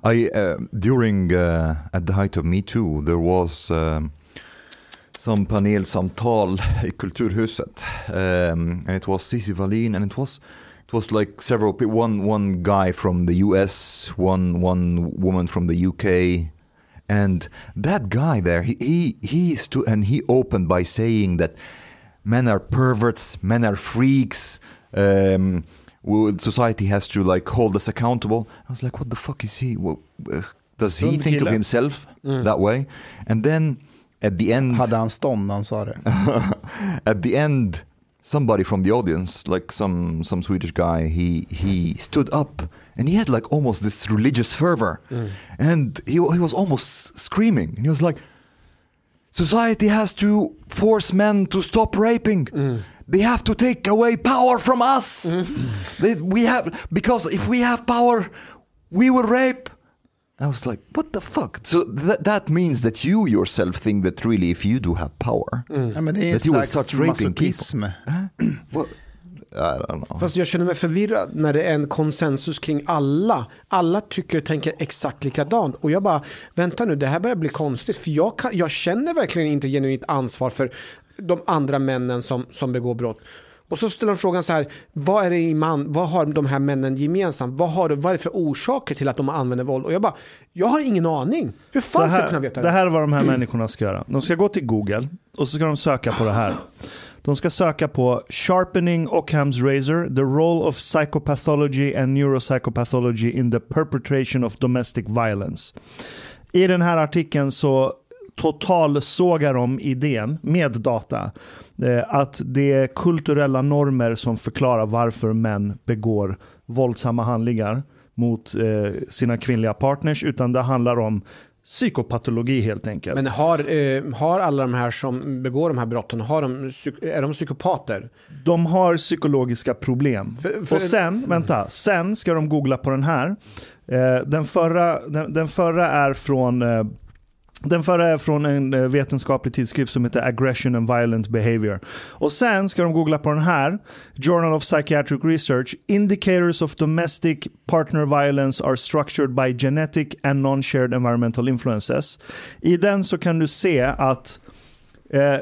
Yeah. I uh, during uh, at the height of Me Too there was um, some panelsamtal i Kulturhuset, um, and it was Cissi Wallin, and it was it was like several people. One one guy from the U.S., one one woman from the UK, and that guy there, he he he stood and he opened by saying that men are perverts, men are freaks. Um, society has to like hold us accountable. I was like, what the fuck is he? Well, uh, does he
Sund
think of
kille.
himself that way? And then at the end,
Hade han stånd när han sa det? (laughs)
at the end, somebody from the audience, like some some Swedish guy, he he stood up and he had like almost this religious fervor, mm. and he he was almost screaming, and he was like, "Society has to force men to stop raping." Mm. They have to take away power from us. Mm. They, we have because if we have power, we will rape. I was like, what the fuck? So that that means that you yourself think that really, if you do have power,
Ja, men det är
That you will start raping
masochism.
Well, I don't know.
Fast jag känner mig förvirrad när det är en konsensus kring alla. Alla tycker och tänker exakt likadant. Och jag bara, vänta nu, det här börjar bli konstigt. För jag, kan, jag känner verkligen inte genuint ansvar för de andra männen som, som begår brott. Och så ställer de frågan så här, vad är det i man, vad har de här männen gemensamt? Vad, har, vad är det för orsaker till att de använder våld? Och jag bara, jag har ingen aning. Hur fan ska jag
här,
kunna veta
det
det?
här är vad de här människorna ska göra. De ska gå till Google och så ska de söka på det här. De ska söka på Sharpening Occam's Razor, the role of psychopathology and neuropsychopathology in the perpetration of domestic violence. I den här artikeln så totalsågar de idén med data att det är kulturella normer som förklarar varför män begår våldsamma handlingar mot eh, sina kvinnliga partners utan det handlar om psykopatologi helt enkelt.
Men har, eh, har alla de här som begår de här brotten, har de, är de psykopater?
De har psykologiska problem.
För- för-
Och sen, vänta, sen ska de googla på den här. Eh, den, förra, den, den förra är från eh, den förra är från en eh, vetenskaplig tidskrift som heter Aggression and Violent Behavior. Och sen ska de googla på den här. Journal of Psychiatric Research. Indicators of domestic partner violence are structured by genetic and non-shared environmental influences. I den så kan du se att eh,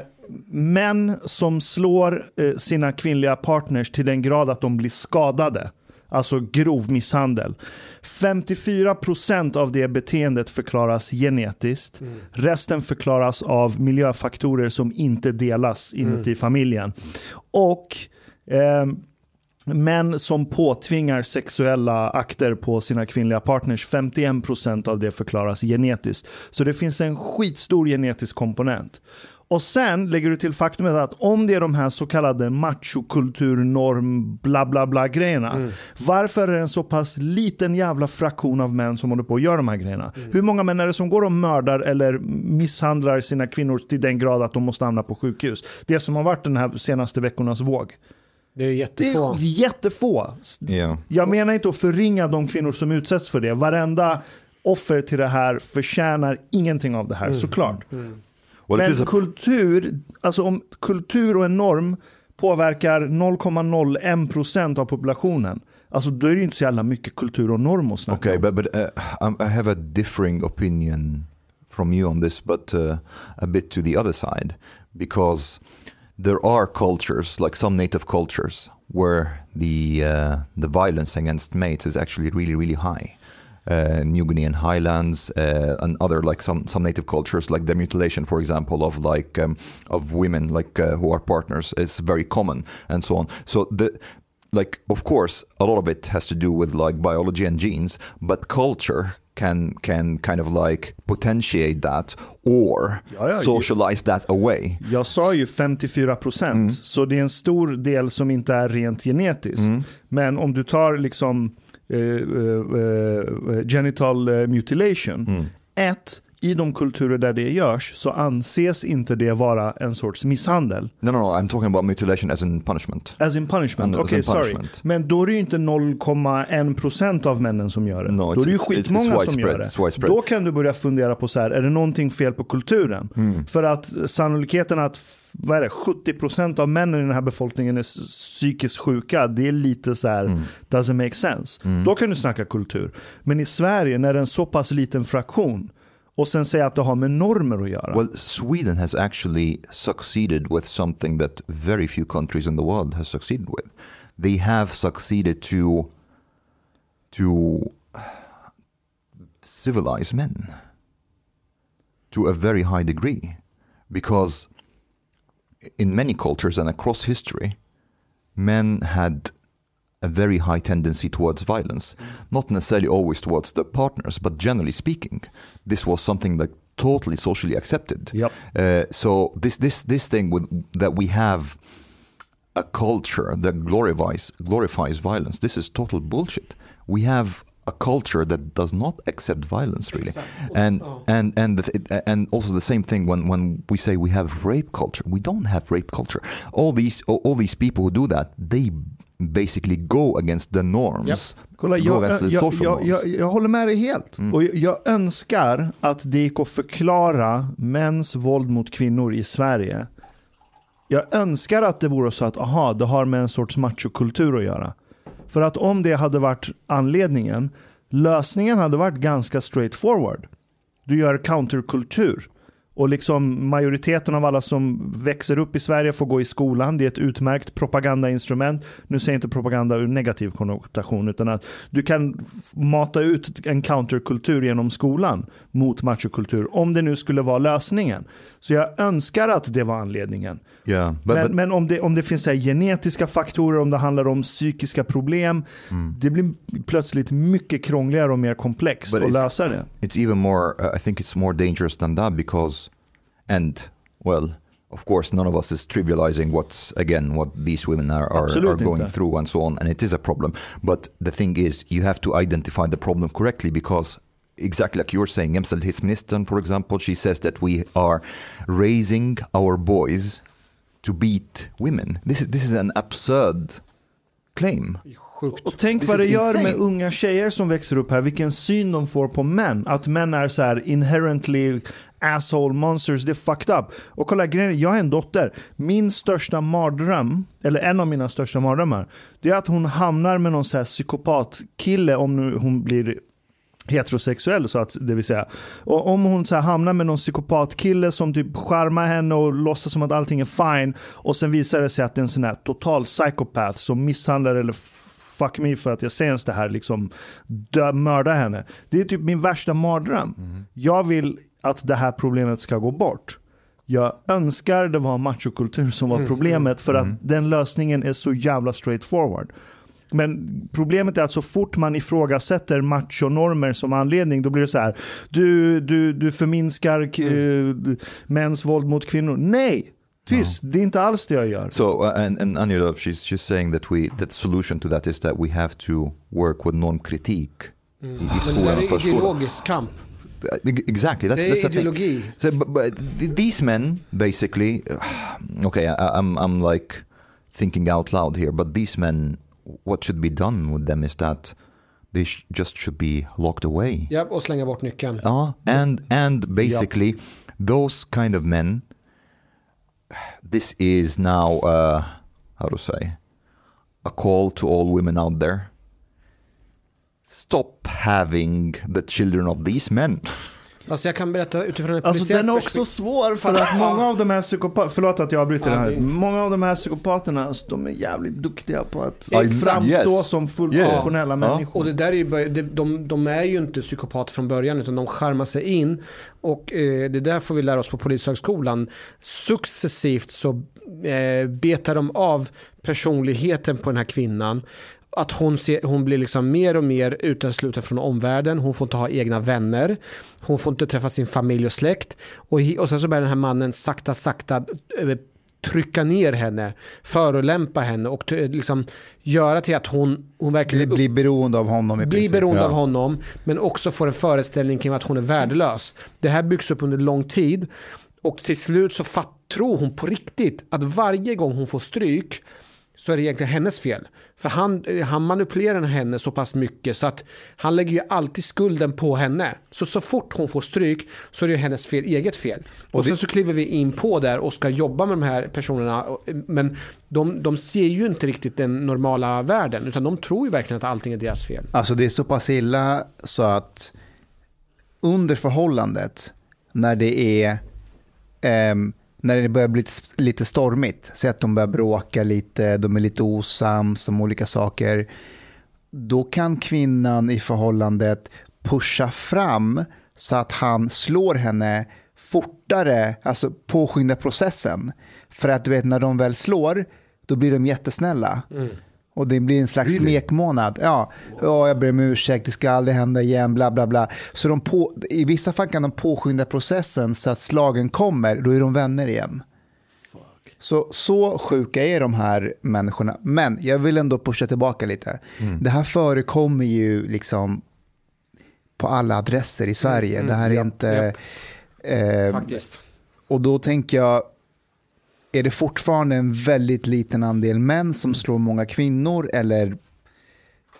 män som slår eh, sina kvinnliga partners till den grad att de blir skadade. Alltså grov misshandel. 54% av det beteendet förklaras genetiskt. Resten förklaras av miljöfaktorer som inte delas inuti familjen. Och eh, män som påtvingar sexuella akter på sina kvinnliga partners, 51% av det förklaras genetiskt. Så det finns en skitstor genetisk komponent. Och sen lägger du till faktumet att om det är de här så kallade machokulturnorm bla bla bla grejerna. Varför är det en så pass liten jävla fraktion av män som håller på att göra de här grejerna? Hur många män är det som går och mördar eller misshandlar sina kvinnor till den grad att de måste hamna på sjukhus? Det som har varit den här senaste veckornas våg.
Det är
Det
jättefå.
är jättefå.
Yeah.
Jag menar inte att förringa de kvinnor som utsätts för det. Varenda offer till det här förtjänar ingenting av det här, såklart.
Well, it
Men
a,
kultur, alltså om kultur och en norm påverkar 0,01% av populationen. Alltså då är det ju inte så jävla mycket kultur och norm att snacka
okay,
om.
but but uh, I have a differing opinion from you on this, but uh, a bit to the other side, because there are cultures, like some native cultures, where the uh, the violence against mates is actually really really high. Uh, New Guinean highlands uh, and other like some some native cultures, like the mutilation, for example, of like um, of women like uh, who are partners is very common, and so on. So the like of course a lot of it has to do with like biology and genes but culture can can kind of like potentiate that or
Ja, ja,
socialize that away
Jag sa ju 54%,
Mm.
så det är en stor del som inte är rent genetiskt.
Mm.
Men om du tar liksom eh, eh, eh, genital mutilation.
Mm.
Ett, i de kulturer där det görs så anses inte det vara en sorts misshandel.
no no no i'm talking about mutilation as in punishment
As in punishment,
Mm,
okej
in
sorry. Men då är det ju inte 0,1% av männen som gör det.
No,
då är det ju skitmånga som gör det. Då kan du börja fundera på så här, är det någonting fel på kulturen?
Mm.
För att sannolikheten att vad är det, 70% av männen i den här befolkningen är psykiskt sjuka, det är lite så här,
Mm.
doesn't make sense. Då kan du snacka kultur. Men i Sverige, när det är en så pass liten fraktion, och sen säga att det har med normer att göra.
well sweden has actually succeeded with something that very few countries in the world has succeeded with they have succeeded to to civilize men to a very high degree because in many cultures and across history men had a very high tendency towards violence not necessarily always towards the partners but generally speaking this was something that totally socially accepted
Yep.
uh, so this this this thing with that we have a culture that glorifies glorifies violence. This is total bullshit. We have a culture that does not accept violence really, and and and the, and also the same thing when when we say we have rape culture. We don't have rape culture. All these all, all these people who do that, they basically go against the norms.
Kolla,
go
jag, jag, jag,
norms.
jag, jag håller med dig helt. Och jag, jag önskar att det gick att förklara mäns våld mot kvinnor i Sverige. Jag önskar att det vore så att, aha, det har med en sorts machokultur att göra. För att om det hade varit anledningen, lösningen hade varit ganska straightforward. Du gör counterkultur. Och liksom majoriteten av alla som växer upp i Sverige får gå i skolan. Det är ett utmärkt propagandainstrument. Nu säger jag inte propaganda ur negativ konnotation, utan att du kan mata ut en counterkultur genom skolan mot machokultur. Om det nu skulle vara lösningen. Så jag önskar att det var anledningen.
yeah, but,
men
but
men om, det, om det finns genetiska faktorer, om det handlar om psykiska problem.
Mm.
Det blir plötsligt mycket krångligare och mer komplext
But
att lösa det.
it's even more uh, i think it's more dangerous than that because and well of course none of us is trivializing what's again what these women are, are, are going
not.
through and so on and it is a problem. But the thing is you have to identify the problem correctly because exactly like you're saying jämställdhetsministern for example she says that we are raising our boys to beat women. This is this is an absurd claim
Sjukt.
Och tänk
This
vad det gör med unga tjejer som växer upp här, vilken syn de får på män. Att män är så här inherently asshole monsters, det är fucked up. Och kolla, grejen är, jag har en dotter. Min största mardröm, eller en av mina största mardrömmar, det är att hon hamnar med någon så här psykopatkille om nu hon blir heterosexuell så att det vill säga. Och om hon så här hamnar med någon psykopatkille som typ charmar henne och låtsas som att allting är fine och sen visar det sig att det är en sån här total psykopat som misshandlar eller fuck me för att jag sens det här liksom dö, mörda henne. Det är typ min värsta mardröm. Jag vill att det här problemet ska gå bort. Jag önskar det var machokultur som var problemet för att den lösningen är så jävla straightforward. Men problemet är att så fort man ifrågasätter machonormer som anledning, då blir det så här. Du, du, du förminskar k- eh, mäns våld mot kvinnor. Nej, tyst. Det är inte alls det jag gör.
So, uh, and, and Anilov, she's, she's saying that we that the solution to that is that we have to work with normkritik i, i
Men det
skolan
där
och
är
förskolan.
ideologisk kamp.
Uh, Exactly, that's,
Det
that's
är
the thing.
ideologi.
So, but, but th- these men basically, (sighs) okay, I, I'm I'm like thinking out loud here, but these men, what should be done with them is that they sh- just should be locked away.
Ja, och slänga bort nyckeln.
Uh, and and basically, those kind of men. This is now uh, how to say a call to all women out there. Stop having the children of these men. (laughs)
Alltså jag kan berätta utifrån ett
Alltså den är också svår för att många av de här psykopaterna, förlåt att jag avbryter
Ja,
det här. Många av de här psykopaterna, alltså, de är jävligt duktiga på att
Ja,
framstå
yes.
som fullt
Yeah.
funktionella
Ja.
människor.
Och det där är ju, de, de, de är ju inte psykopater från början utan de skärmar sig in. Och eh, det där får vi lära oss på Polishögskolan. Successivt så eh, betar de av personligheten på den här kvinnan. Att hon, ser, hon blir liksom mer och mer utesluten från omvärlden. Hon får inte ha egna vänner. Hon får inte träffa sin familj och släkt. Och, och sen så börjar den här mannen sakta, sakta eh, trycka ner henne, förolämpa henne och t- liksom göra till att hon, hon verkligen
Bli, bli beroende av honom i
blir
princip.
beroende
Ja.
av honom men också får en föreställning kring att hon är värdelös. Det här byggs upp under lång tid och till slut så fatt, tror hon på riktigt att varje gång hon får stryk så är det egentligen hennes fel. För han, eh, han manipulerar henne så pass mycket så att han lägger ju alltid skulden på henne. Så så fort hon får stryk så är det hennes fel, eget fel. Och, sen så kliver vi in på där och ska jobba med de här personerna. och- Men de, de ser ju inte riktigt den normala världen utan de tror ju verkligen att allting är deras fel.
Alltså det är så pass illa så att under förhållandet, när det är ehm, när det börjar bli lite stormigt, så att de börjar bråka lite, de är lite osams om olika saker, då kan kvinnan i förhållandet pusha fram så att han slår henne fortare, alltså påskynda processen. För att du vet när de väl slår, då blir de jättesnälla. Mm. Och det blir en slags smekmånad. Ja, ja, jag ber om ursäkt, det ska aldrig hända igen, bla bla bla. Så de på, i vissa fall kan de påskynda processen så att slagen kommer, då är de vänner igen. Så, så sjuka är de här människorna. Men jag vill ändå pusha tillbaka lite. Det här förekommer ju liksom på alla adresser i Sverige. det här är
ja,
inte... Eh,
Faktiskt.
och då tänker jag, är det fortfarande en väldigt liten andel män som slår många kvinnor? Eller,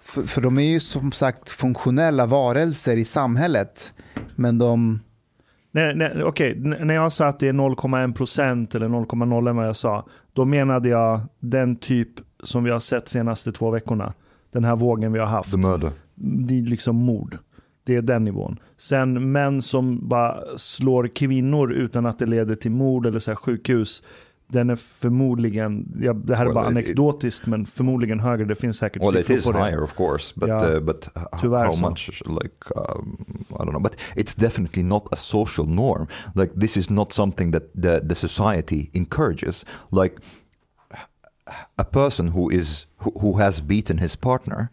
för, för de är ju som sagt funktionella varelser i samhället. Men de...
Nej, nej, okej, N- när jag sa att det är 0,1% eller 0,01 vad jag sa, då menade jag den typ som vi har sett senaste två veckorna. Den här vågen vi har haft. Det är liksom mord. Det är den nivån. Sen män som bara slår kvinnor utan att det leder till mord eller så här sjukhus. Den är förmodligen, ja, det här är
Well,
bara
it-
anekdotiskt men förmodligen högre. Det finns säkert
Well, it
siffror
is
på det.
higher, of course, but
Yeah.
uh, but how
så.
much? Like um, I don't know, but it's definitely not a social norm. Like this is not something that the the society encourages. Like a person who is who, who has beaten his partner.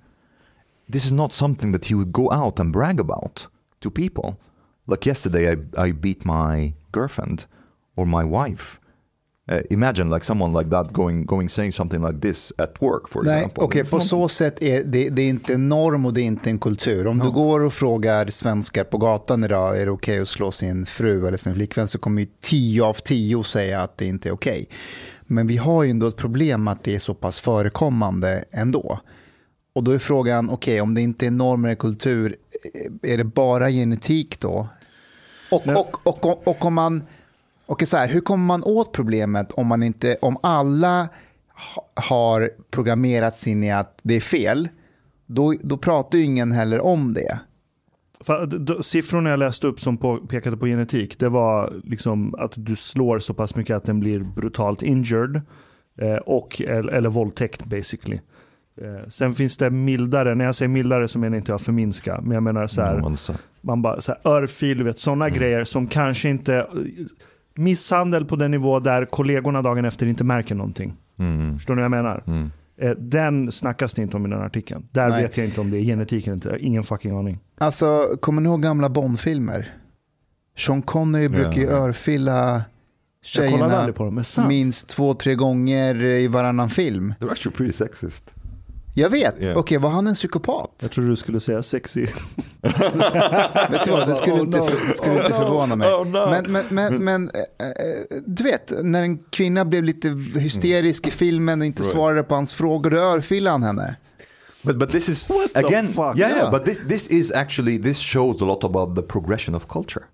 This is not something that he would go out and brag about to people. Like yesterday, I I beat my girlfriend or my wife. Uh, imagine like someone like that going going saying something like this at work, for
Nej,
example.
okej,
It's
på så sätt är det, det är inte en norm och det är inte en kultur. Om du går och frågar svenskar på gatan idag, är det okej att slå sin fru eller sin flickvän, så kommer ju tio av tio säga att det inte är okej. Men vi har ju ändå ett problem att det är så pass förekommande ändå. Och då är frågan, okej, om det inte är normer och kultur, eh, är det bara genetik då? Och,
Nej.
och, och, och, och om man, okej så här, hur kommer man åt problemet om, man inte, om alla ha- har programmerats in i att det är fel, då, då pratar ju ingen heller om det.
Att siffrorna jag läste upp som på, pekade på genetik, det var liksom att du slår så pass mycket att den blir brutalt injured. Eh, och, eller, eller våldtäkt basically. Eh, sen finns det mildare, när jag säger mildare så menar inte jag förminska, men jag menar så här, man bara så här, örfil, sådana
Mm.
grejer som kanske inte, misshandel på den nivå där kollegorna dagen efter inte märker någonting.
mm,
Förstår ni vad jag menar?
mm.
Eh, Den snackas det inte om i den artikeln. Där
Nej.
vet jag inte om det är genetiken inte, ingen fucking aning.
Alltså, kommer ni ihåg gamla Bond-filmer? Sean Connery brukar ju
Ja.
örfila tjejerna minst två, tre gånger i varannan film.
They're actually pretty sexist.
Jag vet,
Ja.
okej var han en psykopat?
Jag trodde du skulle säga sexy. (laughs)
Vet du vad, det skulle
Oh,
inte, för, det skulle
Oh,
inte förvåna mig.
Oh, no.
Men, men, men, men eh, du vet, när en kvinna blev lite hysterisk i filmen och inte
Right.
svarade på hans frågor, då örfilade han henne.
But but this is
What the
again,
fuck?
yeah, yeah.
Yeah.
But this this is actually this shows a lot about the progression of culture,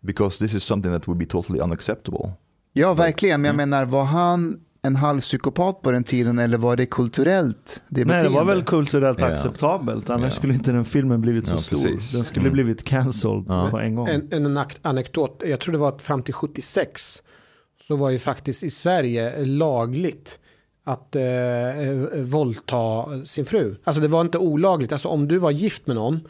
because this is something that would be totally unacceptable.
Ja, verkligen, men jag menar, var han en halvpsykopat på den tiden eller var det kulturellt? Det
Nej, det var väl kulturellt
Ja.
acceptabelt. Annars
Ja.
skulle inte den filmen blivit så
Ja,
stor.
precis.
Den skulle
Mm.
blivit cancelled
Ja.
på en gång.
En, en anak- anekdot, jag tror det var att fram till 76 så var ju faktiskt i Sverige lagligt att eh, eh, våldta sin fru. Alltså det var inte olagligt, alltså om du var gift med någon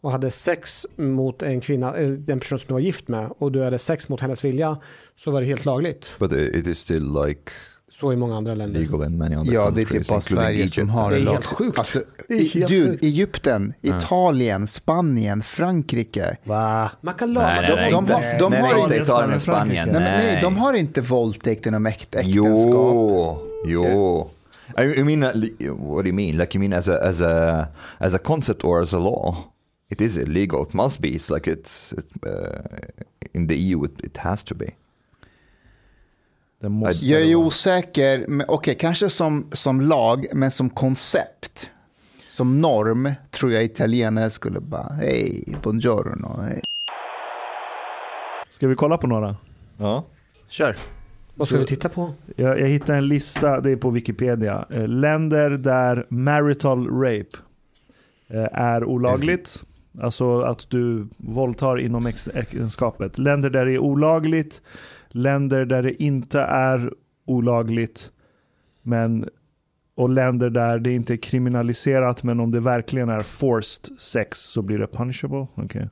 och hade sex mot en kvinna, eh, den person som du var gift med och du hade sex mot hennes vilja så var det helt lagligt.
But it is still like
Så i många andra länder.
legal in many other
Ja, det är typ bara Sverige som
Egypt.
har
Det är
en
helt
lag.
sjukt.
Alltså,
Det är
i,
helt
dude,
sjukt.
Egypten, Italien, Spanien, Frankrike.
Va?
Man kan
Nej,
laga
nej,
de
inte,
har- de
nej,
har
nej,
inte
inte Italien och
Spanien,
Spanien.
Nej, nej,
nej.
de har inte våldtäkt inom äkt, äktenskap.
Jo, jo. I, I mean, uh, what do you mean? Like you mean as a as a as a concept or as a law? It is illegal. It must be. It's like it's, it, uh, in the EU. It, it has to be.
Det måste
Jag är
vara.
osäker, men okej, kanske som, som lag, men som koncept, som norm, tror jag italienare skulle bara, hej, buongiorno, hej.
Ska vi kolla på några?
Ja.
Kör.
Vad ska vi titta på?
Jag, jag hittade en lista, det är på Wikipedia. Eh, länder där marital rape eh, är olagligt. Alltså att du våldtar inom äktenskapet. Länder där det är olagligt. Länder där det inte är olagligt. Men, och länder där det inte är kriminaliserat men om det verkligen är forced sex så blir det punishable. Okay.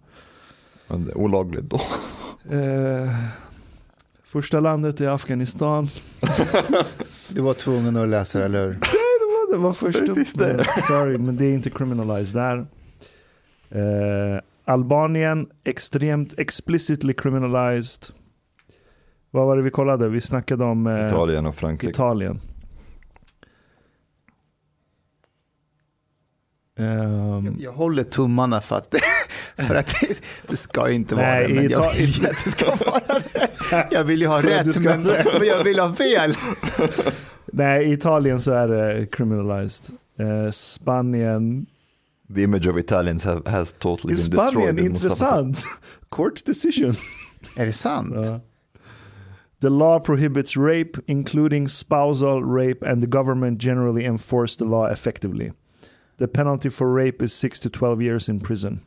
Men det är olagligt då.
Eh, första landet är Afghanistan. (laughs)
Du var tvungen att läsa det, eller hur?
det var först upp. Men, sorry, men det är inte criminalized där. Eh, Albanien, extremt explicitly criminalized. Vad var det vi kollade? Vi snackade om eh,
Italien och Frankrike.
Italien. Ehm,
Jag håller tummarna för att, (laughs) för att det, ska inte vara
Nej,
det, men jag vill att det ska (laughs) vara det. Jag vill ju ha rätt,
ska
men, men jag vill ha fel. (laughs)
nej, i Italien så är det criminalized. Eh, Spanien.
The image of Italians have, has totally
I
been
Spanien,
destroyed. Mustafa.
intressant. Court decision.
Är det sant?
Ja. The law prohibits rape, including spousal rape, and the government generally enforce the law effectively. The penalty for rape is 6 to 12 years in prison.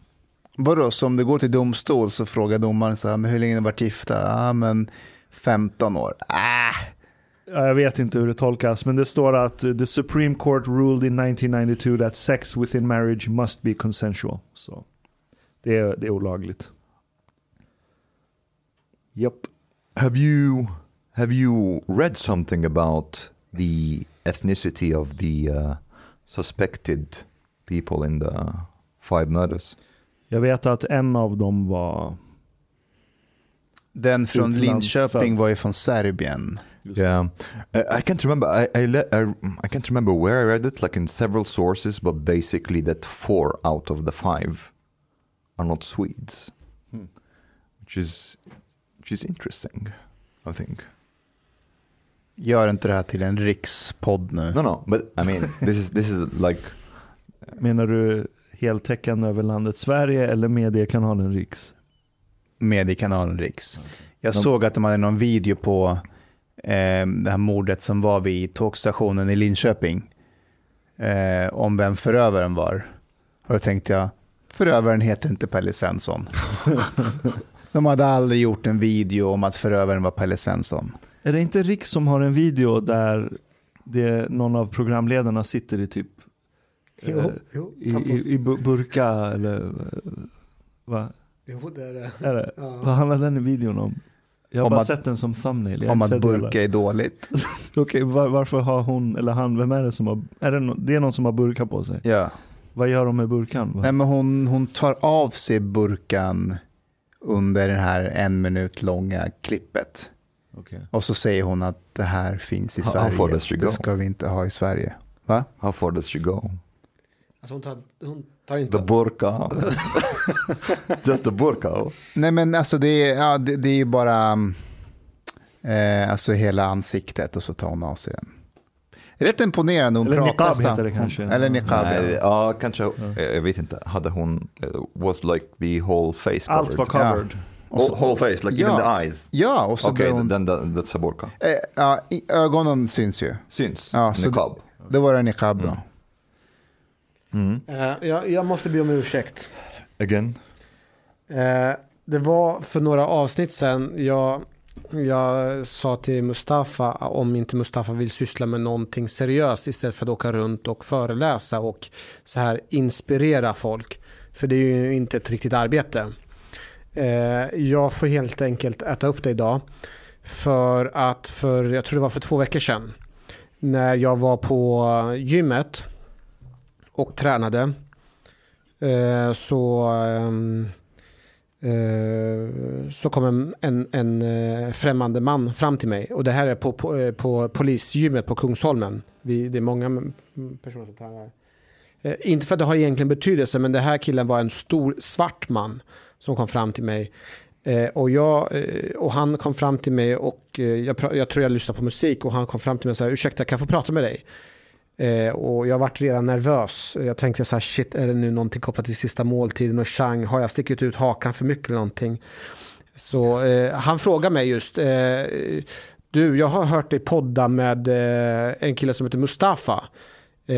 Vadå, så om det går till domstol så frågar domaren så här, men hur länge har ni varit gifta? Ja, men 15 år. Ah,
Ja, Jag vet inte hur det tolkas, men det står att the Supreme Court ruled in 1992 that sex within marriage must be consensual. Så det är, det är olagligt. Japp.
Have you have you read something about the ethnicity of the uh, suspected people in the five murders?
Jag vet att en av dem var...
den från
Utlandsfödd.
Linköping var ju från Serbien.
Yeah, I, I can't remember. I I, le- I I can't remember where I read it, like in several sources, but basically that four out of the five are not Swedes,
Hmm.
which is which is interesting. I think.
Gör inte det här till en rikspodd nu.
No, no, but I mean, this is this is like
Menar du heltäckande över landet Sverige eller mediekanalen Riks?
Mediekanalen Riks. Jag
De-
såg att de hade någon video på eh, det här mordet som var vid tågstationen i Linköping. Eh, om vem förövaren var. Och då tänkte jag, förövaren heter inte Pelle Svensson. (laughs) de hade aldrig gjort en video om att förövaren var Pelle Svensson.
Är det inte Riks som har en video där det, någon av programledarna sitter i typ
Jo,
Eh,
jo,
I, i, i bu- burka eller eh, va?
jo det är det.
Är det?
Ja.
Vad handlar den i videon om? Jag har
Om
bara
att-
sett den som thumbnail.
Om att burka är dåligt. (laughs)
Okej, var, varför har hon eller han, vem är det som har, är det, no, det är någon som har burka på sig?
Ja.
Vad gör de med burkan? Va?
Nej, men hon, hon tar av sig burkan under det här en minut långa klippet.
Okej.
Och så säger hon att det här finns i
How- how
Sverige.
far does she go?
Det ska vi inte ha i Sverige. Va?
How far does she go?
Alltså hon, tar, hon tar inte...
The burka. (laughs) Just the burka.
Nej men alltså det är, ja, det, det är ju bara mm, eh, alltså hela ansiktet och så tar hon av sig den. Rätt imponerande. Hon
Eller niqab
så-
heter det kanske.
Eller niqab.
Nej,
ja.
ja, kanske. eh, Jag vet inte. Hade hon, eh, was like the whole face covered?
Allt var covered.
Whole, whole face, like
Ja.
even the eyes.
Ja, och så
Okej, then that, that's a burka.
eh, ja, ögonen syns ju.
Syns.
Ja, så
Niqab.
Det var en niqab då.
Mm.
Eh, jag, jag måste be om ursäkt.
Again.
Eh, det var för några avsnitt sedan jag, jag sa till Mustafa om inte Mustafa vill syssla med någonting seriöst istället för att åka runt och föreläsa och så här inspirera folk. För det är ju inte ett riktigt arbete. Eh, jag får helt enkelt äta upp det idag. För att för, jag tror det var för två veckor sedan. När jag var på gymmet och tränade. Eh, så ehm, Eh, så kom en, en, en eh, främmande man fram till mig. Och det här är på, på, eh, på polisgymmet på Kungsholmen. Vi, det är många personer som tränar. här. inte för att det har egentligen betydelse, men det här killen var en stor svart man som kom fram till mig. Och, jag, och han kom fram till mig och jag, jag tror jag lyssnade på musik och han kom fram till mig och sa ursäkta kan jag få prata med dig? Eh, och jag vart redan nervös. Jag tänkte så här, shit, är det nu någonting kopplat till sista måltiden och Chang? Har jag stickit ut hakan för mycket eller någonting? Så eh, han frågade mig just, eh, du, jag har hört dig podda med eh, en kille som heter Mustafa. Eh,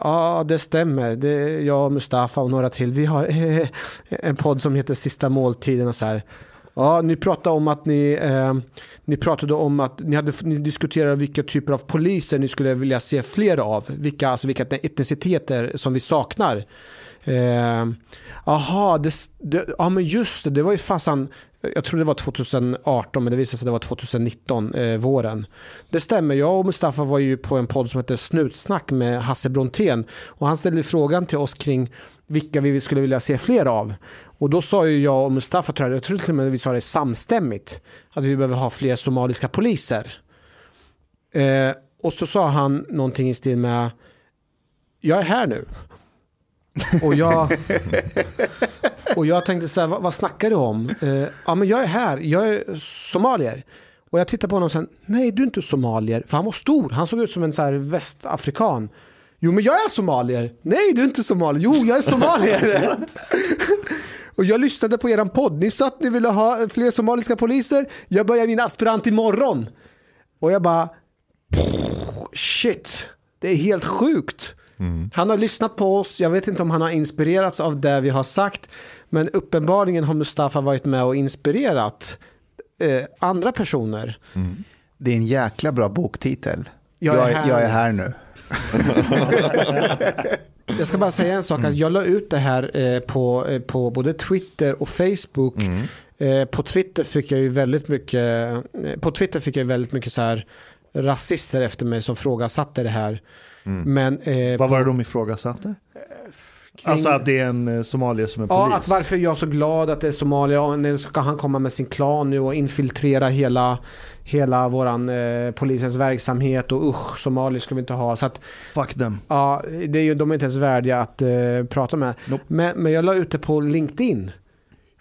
ja, det stämmer. Det är jag och Mustafa och några till. Vi har eh, (laughs) en podd som heter Sista måltiden och så här. Ja, ni pratade om att ni, eh, ni pratade om att ni, hade, ni diskuterade vilka typer av poliser ni skulle vilja se fler av. Vilka, alltså vilka etniciteter som vi saknar. Eh, det, det, ja men just det, det var ju fasen, jag tror det var 2018 men det visade sig att det var 2019, eh, våren. Det stämmer, jag och Mustafa var ju på en podd som heter Snutsnack med Hasse Brontén och han ställde frågan till oss kring vilka vi skulle vilja se fler av. Och då sa ju jag och Mustafa, tror jag, jag tror till och med vi sa det samstämmigt, att vi behöver ha fler somaliska poliser. Eh, och så sa han någonting i stil med, jag är här nu. Och jag, (laughs) och jag tänkte så här, vad, vad snackar du om? Eh, ja men jag är här, jag är somalier. Och jag tittade på honom och sa, nej du är inte somalier. För han var stor, han såg ut som en så här västafrikan. Jo men jag är somalier. Nej du är inte somalier. Jo jag är somalier. (laughs) och jag lyssnade på eran podd. Ni sa att ni ville ha fler somaliska poliser. Jag börjar min aspirant imorgon. Och jag bara, shit, det är helt sjukt. Han har lyssnat på oss, jag vet inte om han har inspirerats av det vi har sagt, men uppenbarligen har Mustafa varit med och inspirerat eh, andra personer.
Det är en jäkla bra boktitel.
Jag
Jag
är
är,
här.
jag är här nu. (laughs) (laughs)
Jag ska bara säga en sak, att jag la ut det här eh, på, eh, på både Twitter och Facebook. Eh, på Twitter fick jag ju väldigt mycket, på Twitter fick jag väldigt mycket så här rasister efter mig som frågasatte det här. Men, eh,
Vad
på-
var det de ifrågasatte?
kring-
Alltså att det är en somalier som är
Ja,
polis?
att varför är jag så glad att det är Somalia och nu ska han komma med sin klan nu och infiltrera hela, hela våran eh, polisens verksamhet och usch, somalier ska vi inte ha. Så att,
Fuck them.
ja, det är ju, de är inte ens värdiga att eh, prata med.
Nope.
Men, men jag la ut det på LinkedIn.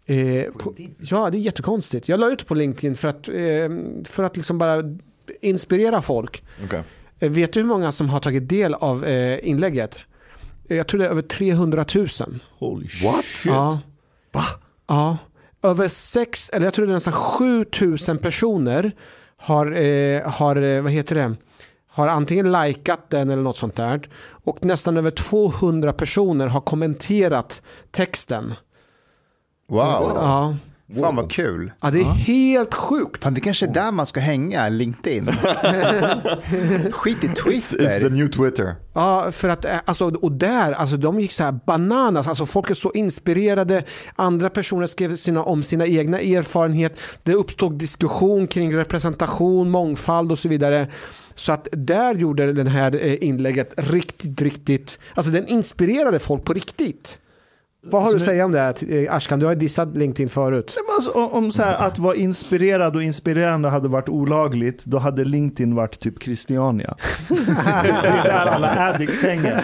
Eh, på, ja, det är jättekonstigt. Jag la ut det på LinkedIn för att, eh, för att liksom bara inspirera folk.
Okay.
Eh, Vet du hur många som har tagit del av eh, inlägget? Eh, Jag tror det är över 300 000.
Holy shit.
What?
Ja. Va? Ja. Över sex, eller jag tror det är nästan 7000 personer har, eh, har, eh, vad heter det, har antingen likat den eller något sånt där. Och nästan över 200 personer har kommenterat texten.
Wow.
Ja.
Fan vad kul.
Ja, det är helt sjukt.
Fan, det kanske är där man ska hänga, LinkedIn. (laughs) Skit i
It's the
Twitter.
new Twitter.
Ja, för att, eh, alltså, och där, alltså de gick så här bananas, alltså folk är så inspirerade, andra personer skrev sina, om sina egna erfarenheter, det uppstod diskussion kring representation, mångfald och så vidare. Så att där gjorde den här eh, inlägget riktigt, riktigt, alltså den inspirerade folk på riktigt. Vad har du att
nu-
säga om det här, eh, Ashkan? Du har dissat LinkedIn förut.
Nej, men Alltså, om- så här, att vara inspirerad och inspirerande hade varit olagligt, då hade LinkedIn varit typ Christiania. det är där alla addicts hänger.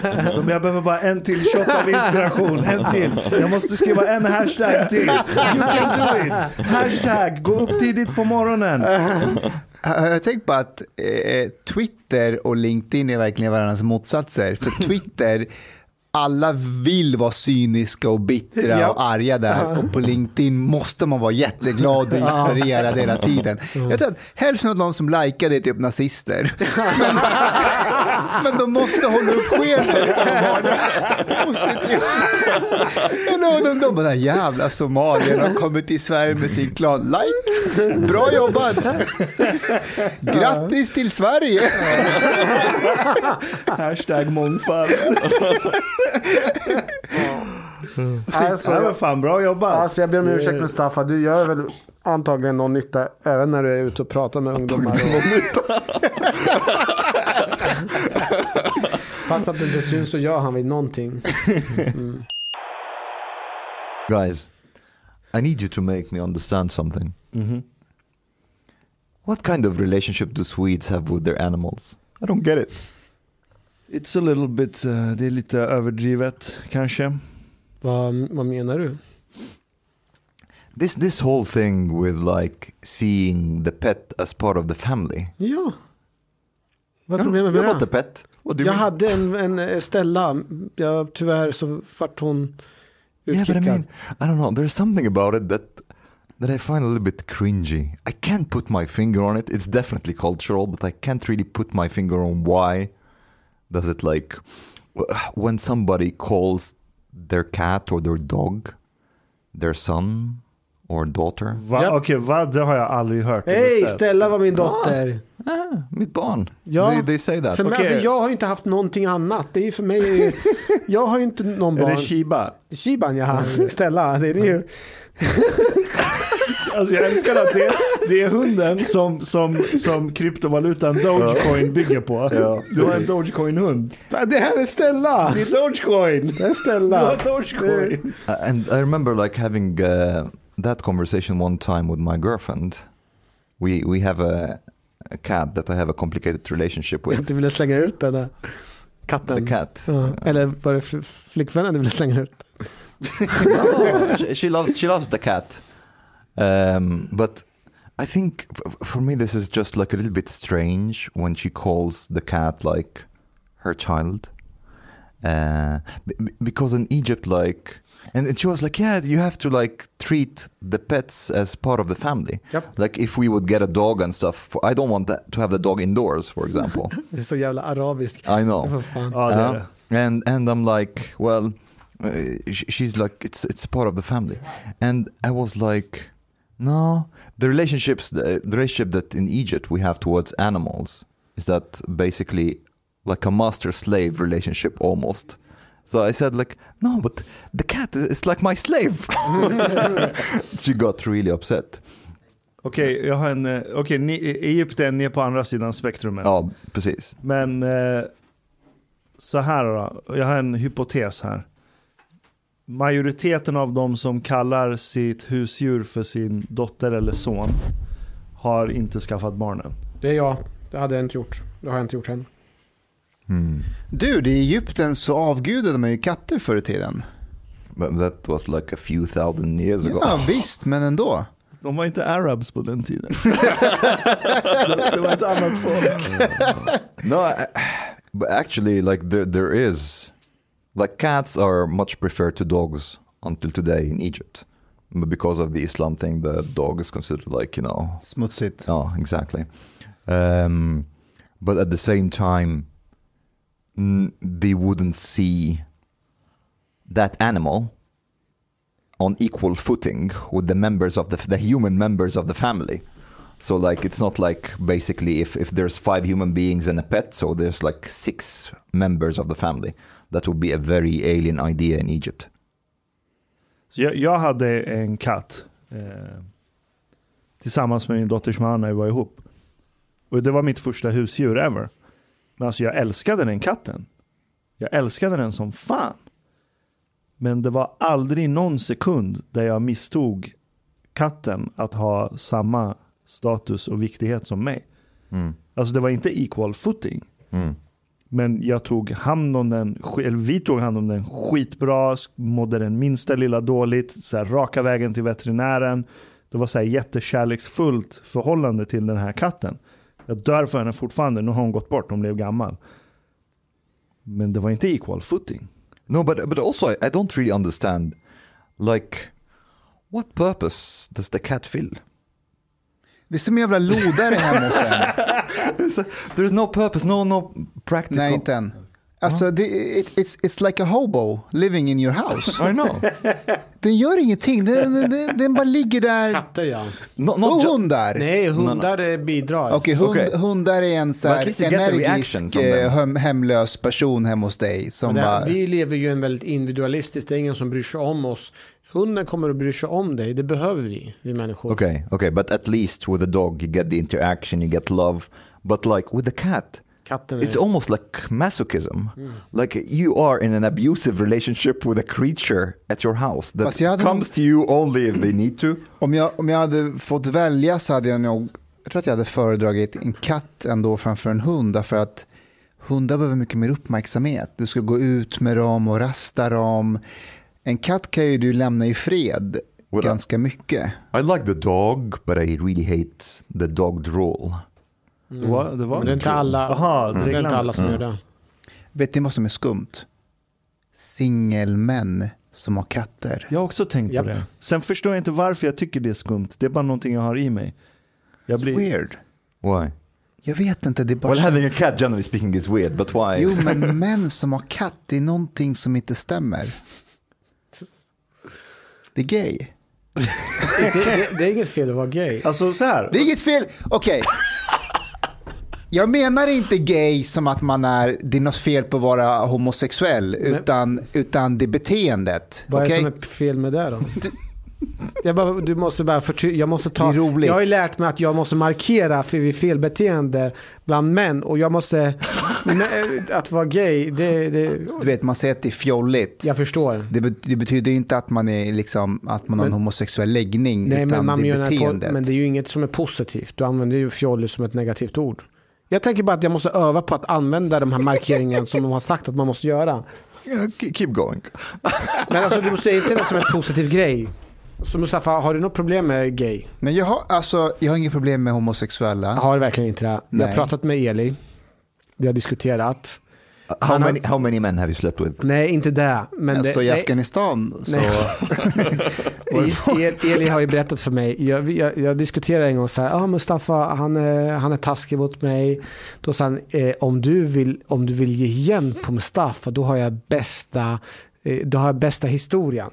Jag behöver bara en till shot av inspiration, en till. Jag måste skriva en hashtag till. You can do it! Hashtag, gå upp tidigt på morgonen.
Jag tänkt på att eh, Twitter och LinkedIn är verkligen varandras motsatser. För Twitter, alla vill vara cyniska och bittra
Ja.
och arga där. Och på LinkedIn måste man vara jätteglad och inspirerad hela tiden. Jag tror att hälften av de som likar det är typ nazister. Men, (laughs) men de måste hålla upp skenet. De de, de bara, jävla somalierna har kommit till Sverige med sin klan. Like, bra jobbat. Grattis till Sverige.
Hashtag mångfald.
Alltså,
Ja, men fan, bra jobbat.
Alltså jag ber om ursäkt Mustafa, du gör väl antagligen någon nytta även när du är ute och pratar med ungdomar. (laughs) Fast att det inte syns så gör han väl någonting. (laughs)
Guys, I need you to make me understand something.
Mhm.
What kind of relationship do Swedes have with their animals? I don't get it.
It's a little bit, eh, det är lite överdrivet kanske.
vad, vad menar du?
This this whole thing with like seeing the pet as part of the family.
Ja. Vad är problemet med
not the
det?
pet. What do you
Jag
mean?
hade en, en eh, Stella, jag, tyvärr så vart hon
Yeah, but I mean, I don't know. There's something about it that that I find a little bit cringy. I can't put my finger on it. It's definitely cultural, but I can't really put my finger on why. Does it like wh- when somebody calls their cat or their dog their son or daughter?
Va?
Japp.
Okej, vad? Det har jag aldrig hört.
Hej. Stella var min dotter.
Ah, mitt barn.
Ja.
They, they say that.
För mig, alltså, jag har ju inte haft någonting annat. Det är för mig, (laughs) jag har ju inte någon
Är
barn.
det Shiba?
Shiban ja, Stella. Det är det ju. (laughs)
Alltså jag älskar att det, det är hunden som, som, som kryptovalutan Dogecoin bygger på. Du har en Dogecoin-hund.
Det här är Stella.
Det är Dogecoin!
Det är
Du
Stella.
har Dogecoin!
Uh, and I remember like having uh, that conversation one time with my girlfriend. We we have a, a cat that I have a complicated relationship
Jag
with.
inte ville slänga ut den där
The
katten.
cat.
Ja. Eller var det fl- flickvännen du ville slänga ut? (laughs)
No, she, she loves she loves the cat. Um, but I think for me this is just like a little bit strange when she calls the cat like her child. Uh, b- b- because in Egypt, like, and she was like, yeah, you have to like treat the pets as part of the family.
Yep.
Like if we would get a dog and stuff, I don't want that to have the dog indoors, for example. (laughs)
Det är så jävla arabiskt.
I know.
Vad fan.
Ja, det är
Uh, and and I'm like, well, uh, she's like, it's it's part of the family, and I was like, no, the relationships, the, relationship that in Egypt we have towards animals is that basically like a master slave relationship almost. So I said like, no, but the cat is like my slave. (laughs) she got really upset.
Okej, jag har en... eh, Okej, ni, Egypten är på andra sidan spektrumet.
Ja, precis.
Men eh, så här då, jag har en hypotes här. Majoriteten av de som kallar sitt husdjur för sin dotter eller son har inte skaffat barnen.
Det är jag. Det hade jag inte gjort. Det har jag inte gjort än.
Hmm.
Du, i Egypten så avgudade man ju katter förr i tiden.
But that was like a few thousand years ago.
Ja, visst, men ändå.
De var inte arabs på den tiden. (laughs) det, det var ett annat folk. (laughs)
No, I, but actually, like there, there is, like cats are much preferred to dogs until today in Egypt, but because of the Islam thing, the dog is considered like you know,
Smutsigt.
oh, exactly. Um, but at the same time, n- they wouldn't see that animal on equal footing with the members of the the human members of the family. So like it's not like basically if if there's five human beings and a pet, so there's like six members of the family. That would be a very alien idea in Egypt.
Så jag, jag hade en katt eh, tillsammans med min dotters man när vi var ihop. Och det var mitt första husdjur ever. Men alltså jag älskade den katten. Jag älskade den som fan. Men det var aldrig någon sekund där jag misstog katten att ha samma status och viktighet som mig.
Mm.
Alltså det var inte equal footing.
Mm.
Men jag tog hand om den, eller vi tog hand om den skitbra, mådde den minsta lilla dåligt, så här, raka vägen till veterinären. Det var så här jättekärleksfullt förhållande till den här katten. Jag dör för henne fortfarande, nu har hon gått bort, hon blev gammal. Men det var inte equal footing.
No, but but also I, I don't really understand. Like, what purpose does the cat fill?
Det är som en jävla lodare hemma hos en.
There's no purpose, no no practical.
Nej, inte än. Alltså, det, it, it's, it's like a hobo living in your house.
I know.
Den gör ingenting, den, den, den, den bara ligger där.
Katter ja.
not
Och hundar.
Nej, hundar eh, bidrar.
Okej, hund,
Okej.
hundar är en så här energisk, eh, hem, hemlös person hemma hos dig. Som
det,
bara,
vi lever ju en väldigt individualistisk, det är ingen som bryr sig om oss. Hunden kommer att bry sig om dig, det behöver vi, vi människor.
Okay, okay, but at least with a dog you get the interaction, you get love. But like with a cat,
Katten
it's
är...
almost like masochism. Like you are in an abusive relationship with a creature at your house that
hade
comes to you only if they need to. (clears throat)
om, jag, om jag hade fått välja så hade jag nog, jag tror att jag hade föredragit en katt ändå framför en hund. Därför att hundar behöver mycket mer uppmärksamhet. Du ska gå ut med dem och rasta dem. En katt kan ju du lämna i fred
Well,
ganska mycket.
I like the dog, but I really hate the dog drool.
Det var, det var
Men det är inte alla,
Aha,
det är inte alla som gör det.
Vet ni vad som är skumt? Singelmän som har katter.
Jag har också tänkt
Japp.
på det. Sen förstår jag inte varför jag tycker det är skumt. Det är bara någonting jag har i mig. Jag blir...
Weird.
Why?
Jag vet inte, det är bara...
Well, having a cat generally speaking is weird, but why?
Jo, men män som har katt, det är någonting som inte stämmer. Det är gay.
Det, det, det är inget fel att vara gay.
Alltså så här.
Det är inget fel, okej. Jag menar inte gay som att man är, det är något fel på att vara homosexuell, utan, utan det beteendet.
Vad är det som är fel med det då? Jag, bara, du måste bara förty- jag måste ta. Jag har ju lärt mig att jag måste markera för felbeteende bland män och jag måste, (laughs) men, att vara gay, det, det,
Du vet, man säger att det är fjolligt.
jag förstår.
Det, det betyder inte att man, är liksom, att man har en
Men-
homosexuell läggning,
Nej, men,
utan
man
det är beteendet.
men det är ju inget som är positivt. Du använder ju fjollig som ett negativt ord. Jag tänker bara att jag måste öva på att använda de här markeringarna som de har sagt att man måste göra.
Keep going.
Men alltså du måste inte det som en positiv grej. Så Mustafa, har du något problem med gay?
Men jag har, alltså, jag har inget problem med homosexuella.
Jag har verkligen inte det. Jag har
Nej.
pratat med Eli. Vi har diskuterat.
How
Han har-
many how many men have you slept with?
Nej, inte det. Men
alltså,
det,
I
nej,
Afghanistan så... (laughs) (laughs)
E- Eli har ju berättat för mig, jag, jag, jag diskuterade en gång så här, ah, Mustafa han är, han är taskig mot mig. Då sa han, eh, om, du vill, om du vill ge igen på Mustafa, då har jag bästa, eh, då har jag bästa historien.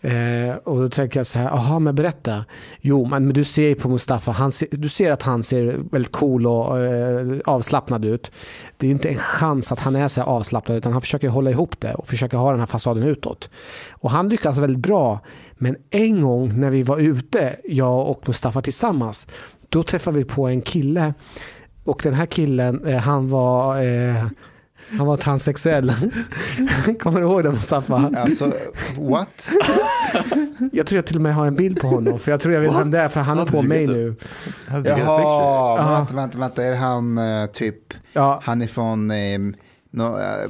Eh, och då tänker jag så här, jaha men berätta. Jo men, men du ser ju på Mustafa, han ser, du ser att han ser väldigt cool och eh, avslappnad ut. Det är ju inte en chans att han är så här avslappnad utan han försöker hålla ihop det och försöker ha den här fasaden utåt. Och han lyckas väldigt bra. Men en gång när vi var ute, jag och Mustafa tillsammans, då träffade vi på en kille. Och den här killen, eh, han var, eh, han var transsexuell. (laughs) Kommer du ihåg det Mustafa?
Alltså, what?
Jag tror jag till och med har en bild på honom. För jag tror jag vet vem det är, för han är på mig nu.
Jaha,
Ja.
vänta, vänta, vänta, är han eh, typ,
Ja,
han är från eh, nå, eh,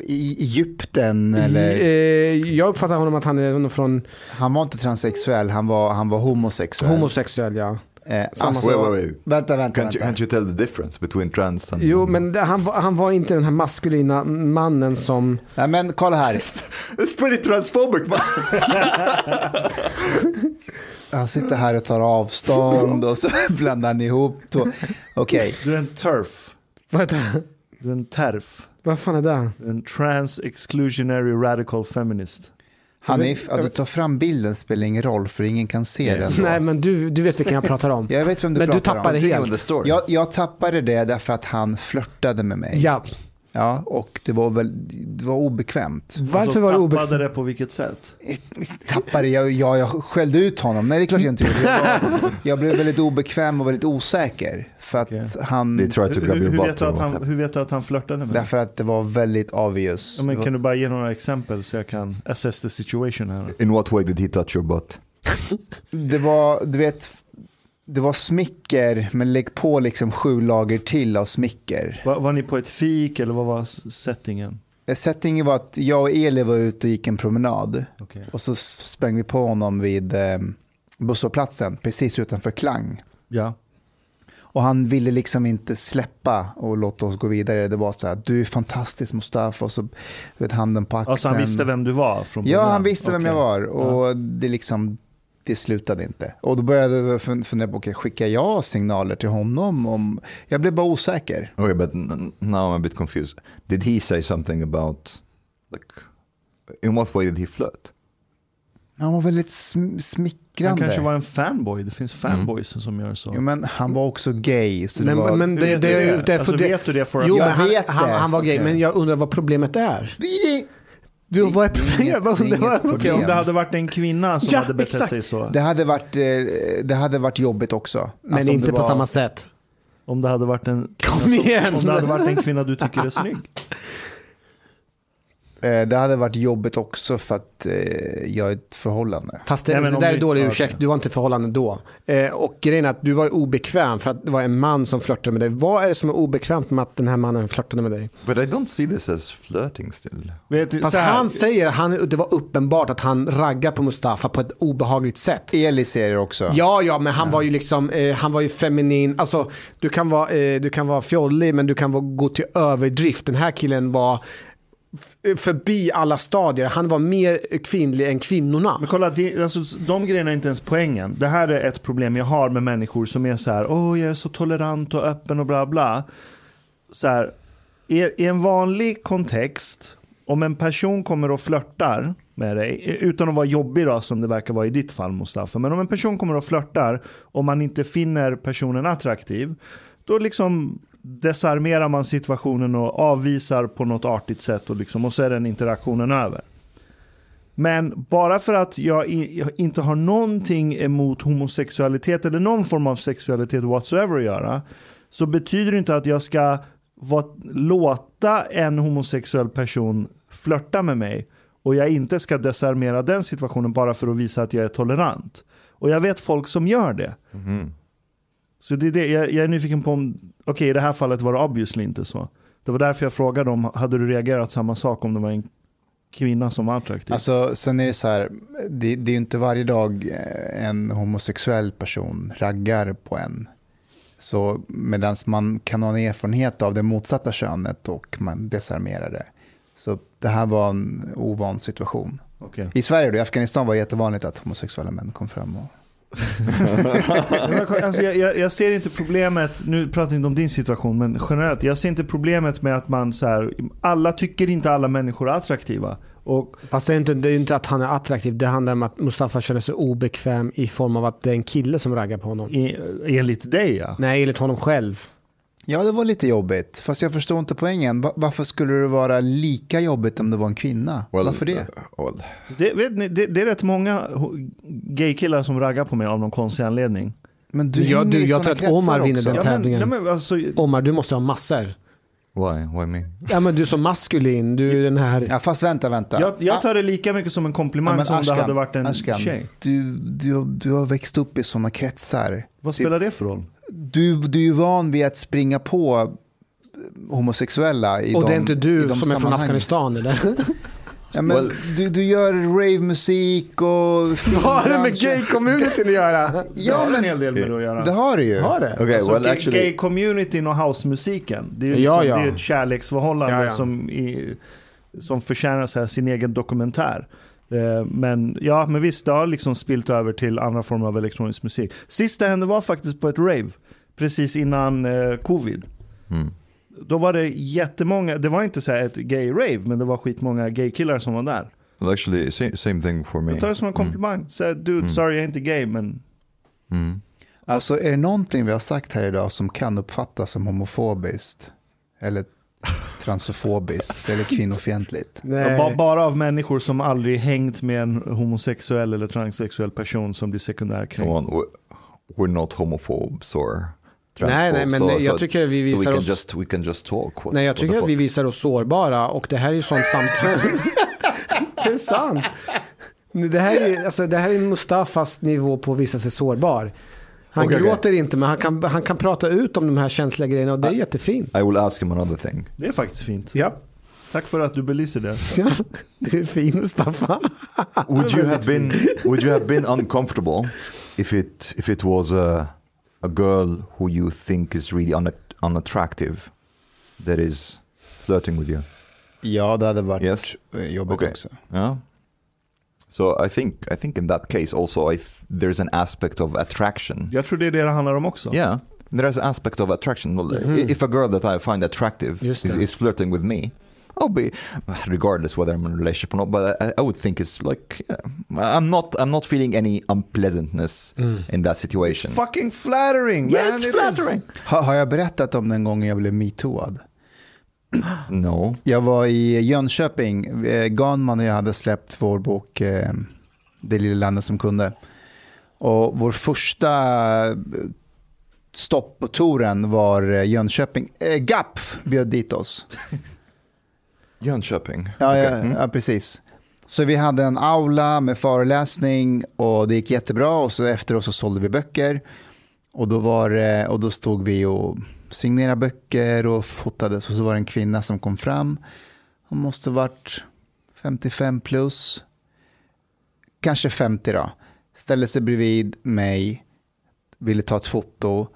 i Egypten eller?
eh, jag uppfattar honom att han är från
Han var inte transsexuell, han var, han var homosexuell.
homosexuell, ja.
Eh, alltså,
Wait, wait, wait.
Vänta, vänta,
Can't you,
vänta.
can't you tell the difference between trans and...
Jo, men det, han, var, han var inte den här maskulina mannen som...
Nej, men kolla här.
It's pretty transphobic man. (laughs)
Han sitter här och tar avstånd och så (laughs) blandar han ihop. två- Okej,
Du är en turf.
Vad är det?
Du är en terf.
Vad fan är det?
En trans exclusionary radical feminist.
Hanif, att du tar fram bilden spelar ingen roll för ingen kan se den. då.
Nej, men du, du vet vilken jag pratar om. (laughs)
Jag vet vem du
men du
pratar
tappade
om.
Helt.
Jag, jag tappade det därför att han flörtade med mig.
Ja.
Ja, och det var, väl, det var obekvämt.
Varför
alltså,
var det
tappade
obekvämt?
det på vilket sätt?
Tappade jag, jag, jag skällde ut honom. Nej, det är klart jag inte gjorde. Jag, var, (laughs) jag blev väldigt obekväm och väldigt osäker. För att
Okej.
han...
Hur, hur, vet du att han, hur vet du att han flörtade med dig?
Därför att det var väldigt obvious.
Ja, men kan du bara ge några exempel så jag kan assess the situation här?
In what way did he touch your butt?
Det var, du vet, det var smicker, men lägg på liksom sju lager till av smicker.
Var, var ni på ett fik eller vad var settingen?
Eh, Settingen var att jag och Eli var ute och gick en promenad.
Okej.
Och så sprang vi på honom vid eh, busshållplatsen, precis utanför Klang.
Ja.
Och han ville liksom inte släppa och låta oss gå vidare. Det var så här, du är fantastisk Mustafa. Och så vet, handen på axeln.
Alltså han visste vem du var från
Ja, han visste vem jag var. Och det liksom, det slutade inte. Och då började jag fun- fundera på, okay, skickar jag signaler till honom? Om... Jag blev bara osäker.
Okay, but now I'm a bit confused. Did he say something about, like, in what way did he flirt?
Han var väldigt sm-
Han
smickrande.
kanske var en fanboy. Det finns fanboys som gör så.
Jo, men han var också gay. Så det
Men,
var...
men det, det,
du
det,
det?
det,
Alltså,
det,
vet du det för att-
Jo,
Jag
men han,
vet
han,
det.
han var gay,
Okej.
men jag undrar vad problemet är. Du, vad är problemet? Vad-.
Okej, om det hade varit en kvinna som
Ja,
hade betett
exakt.
sig så.
Det hade varit, eh, det hade varit jobbigt också.
Men
Alltså,
inte
det
på
var-
samma sätt.
Om det hade varit en
Kom
kvinna som-
igen!
Om det hade varit en kvinna du tycker är snygg. (laughs)
Eh, Det hade varit jobbigt också för att eh, jag är ett förhållande.
Fast det,
Nej,
det där är dålig ursäkt, du var inte förhållande då. Eh, och grejen är att du var obekväm för att det var en man som flörtade med dig. Vad är det som är obekvämt med att den här mannen flörtade med dig?
But I don't see this as flirting still.
Vet,
Fast han säger att det var uppenbart att han raggar på Mustafa på ett obehagligt sätt.
Eli ser det också.
Ja, ja, men han var ju liksom, han var ju feminin. Alltså, du kan vara, du kan vara fjollig, men du kan vara, gå till överdrift. Den här killen var förbi alla stadier. Han var mer kvinnlig än kvinnorna.
Men kolla, det, alltså, de grejerna är inte ens poängen. Det här är ett problem jag har med människor som är så här, åh jag är så tolerant och öppen och bla bla. Så här, i, i en vanlig kontext, om en person kommer och flörtar med dig, eh, utan att vara jobbig då, som det verkar vara i ditt fall Mustafa, men om en person kommer och flörtar och man inte finner personen attraktiv, då liksom desarmerar man situationen och avvisar på något artigt sätt och, liksom, och så är den interaktionen över. Men bara för att jag, i, jag inte har någonting emot homosexualitet eller någon form av sexualitet whatsoever att göra, så betyder det inte att jag ska vara, låta en homosexuell person flörta med mig och jag inte ska desarmera den situationen bara för att visa att jag är tolerant. Och jag vet folk som gör det. Mm-hmm. Så det är det, jag, jag är nyfiken på om, okej i det här fallet var det obviously inte så. Det var därför jag frågade om, hade du reagerat samma sak om det var en kvinna som var attraktiv?
Alltså, sen är det så här, det, det är ju inte varje dag eh, en homosexuell person raggar på en. Så medan man kan ha en erfarenhet av det motsatta könet och man desarmerar det. Så det här var en ovan situation.
Okej.
I Sverige och i Afghanistan var det jättevanligt att homosexuella män kom fram. Och... (laughs)
Alltså jag, jag, jag ser inte problemet, nu pratar jag inte om din situation, men generellt. Jag ser inte problemet med att man så här, alla tycker inte alla människor är attraktiva. Och
Fast det är, inte, det är inte att han är attraktiv. Det handlar om att Mustafa känner sig obekväm i form av att det är en kille som raggar på honom.
i, enligt dig ja.
Nej, enligt honom själv.
Ja, det var lite jobbigt. Fast jag förstår inte poängen. Va- Varför skulle det vara lika jobbigt om det var en kvinna? Varför det?
uh, well,
Det, vet ni, det, det är rätt många gaykillar som raggar på mig av någon konstig anledning.
Men du
Ja,
hänger
du, jag tror att Omar vinner den
Ja, men,
tävlingen.
nej, men alltså,
Omar, du måste ha massor.
why? Why me?
Ja, men du är så maskulin. Du är den här...
Ja, fast vänta, vänta.
jag, jag tar det lika mycket som en komplimang
Ja, men
som
Ashkan,
det hade varit en
Ashkan,
tjej.
Du, du, du har växt upp i sådana kretsar.
Vad spelar det för roll?
Du, du är ju van vid att springa på homosexuella i
Och
de,
det är inte
i
du som är från. Afghanistan eller?
Ja, men
Well-
du, du gör ravemusik och...
Vad har det med gay-communityn att göra?
det
Ja,
har en
men
hel del med det att göra.
det har du ju.
Har det?
Okay,
Alltså,
well actually,
Gay-communityn och housemusiken. Det är ju
Ja,
liksom,
ja.
Det är ett kärleksförhållande
Ja, ja.
Som, i, som förtjänar så här, sin egen dokumentär. Eh, Men ja, men visst, det har liksom spilt över till andra former av elektronisk musik. Sist det hände var faktiskt på ett rave, precis innan eh, covid.
Hmm.
Då var det jättemånga, det var inte så här ett gay-rave, men det var skitmånga gay-killar som var där.
Well, actually, same, same thing for me.
Jag tar det som en komplimang. Säg dude,
Mm.
sorry jag är inte gay men
Mm.
Alltså är det någonting vi har sagt här idag som kan uppfattas som homofobiskt? Eller transofobiskt eller kvinnofientligt?
Nej.
ba- bara av människor som aldrig hängt med en homosexuell eller transsexuell person som blir sekundärkränkt.
we're, not homophobes or transphobes.
Nej, nej, men
so,
jag tycker vi
so we
visar
can
oss...
just we can just talk. What,
Nej, jag tycker att vi visar oss sårbara och det här är ju sånt samtal. (laughs) det är sant. Det här är, alltså, det här är Mustafas nivå på att visa sig sårbar. Han
okej.
gråter inte, men han kan, han kan prata ut om de här känsliga grejerna och det är jättefint.
I will ask him another thing.
Det är faktiskt fint.
Ja,
Tack för att du belyser det. (laughs)
det är fint Mustafa.
Would you have been Would you have been uncomfortable if it if it was a a girl who you think is really una- unattractive that is flirting with you?
Ja, det hade varit
Yes.
jobbigt
Okej.
också.
Yeah. So I think I think in that case also I th- there's an aspect of attraction.
Jag tror det är det det handlar om också.
Yeah, there's an aspect of attraction. Well, i- If a girl that I find attractive is, is flirting with me, I'll be, regardless whether I'm in a relationship or not. But I, I would think it's like yeah, I'm not I'm not feeling any unpleasantness in that situation.
Fucking flattering!
Yeah,
man,
it's
it
flattering.
har jag berättat om den gången jag blev metooad?
No.
Jag var i Jönköping. Eh, Ganman och jag hade släppt vår bok eh, Det lilla landet som kunde. Och vår första eh, stopp på touren var Jönköping. GAPF bjöd dit oss. (laughs)
Jönköping.
Ja, ja,
Mm.
ja, precis. Så vi hade en aula med föreläsning och det gick jättebra och så efteråt så sålde vi böcker. Och då, var, och då stod vi och signerade böcker och fotade. Så, så var det en kvinna som kom fram. Hon måste varit 55 plus. Kanske 50 då. Ställde sig bredvid mig, ville ta ett foto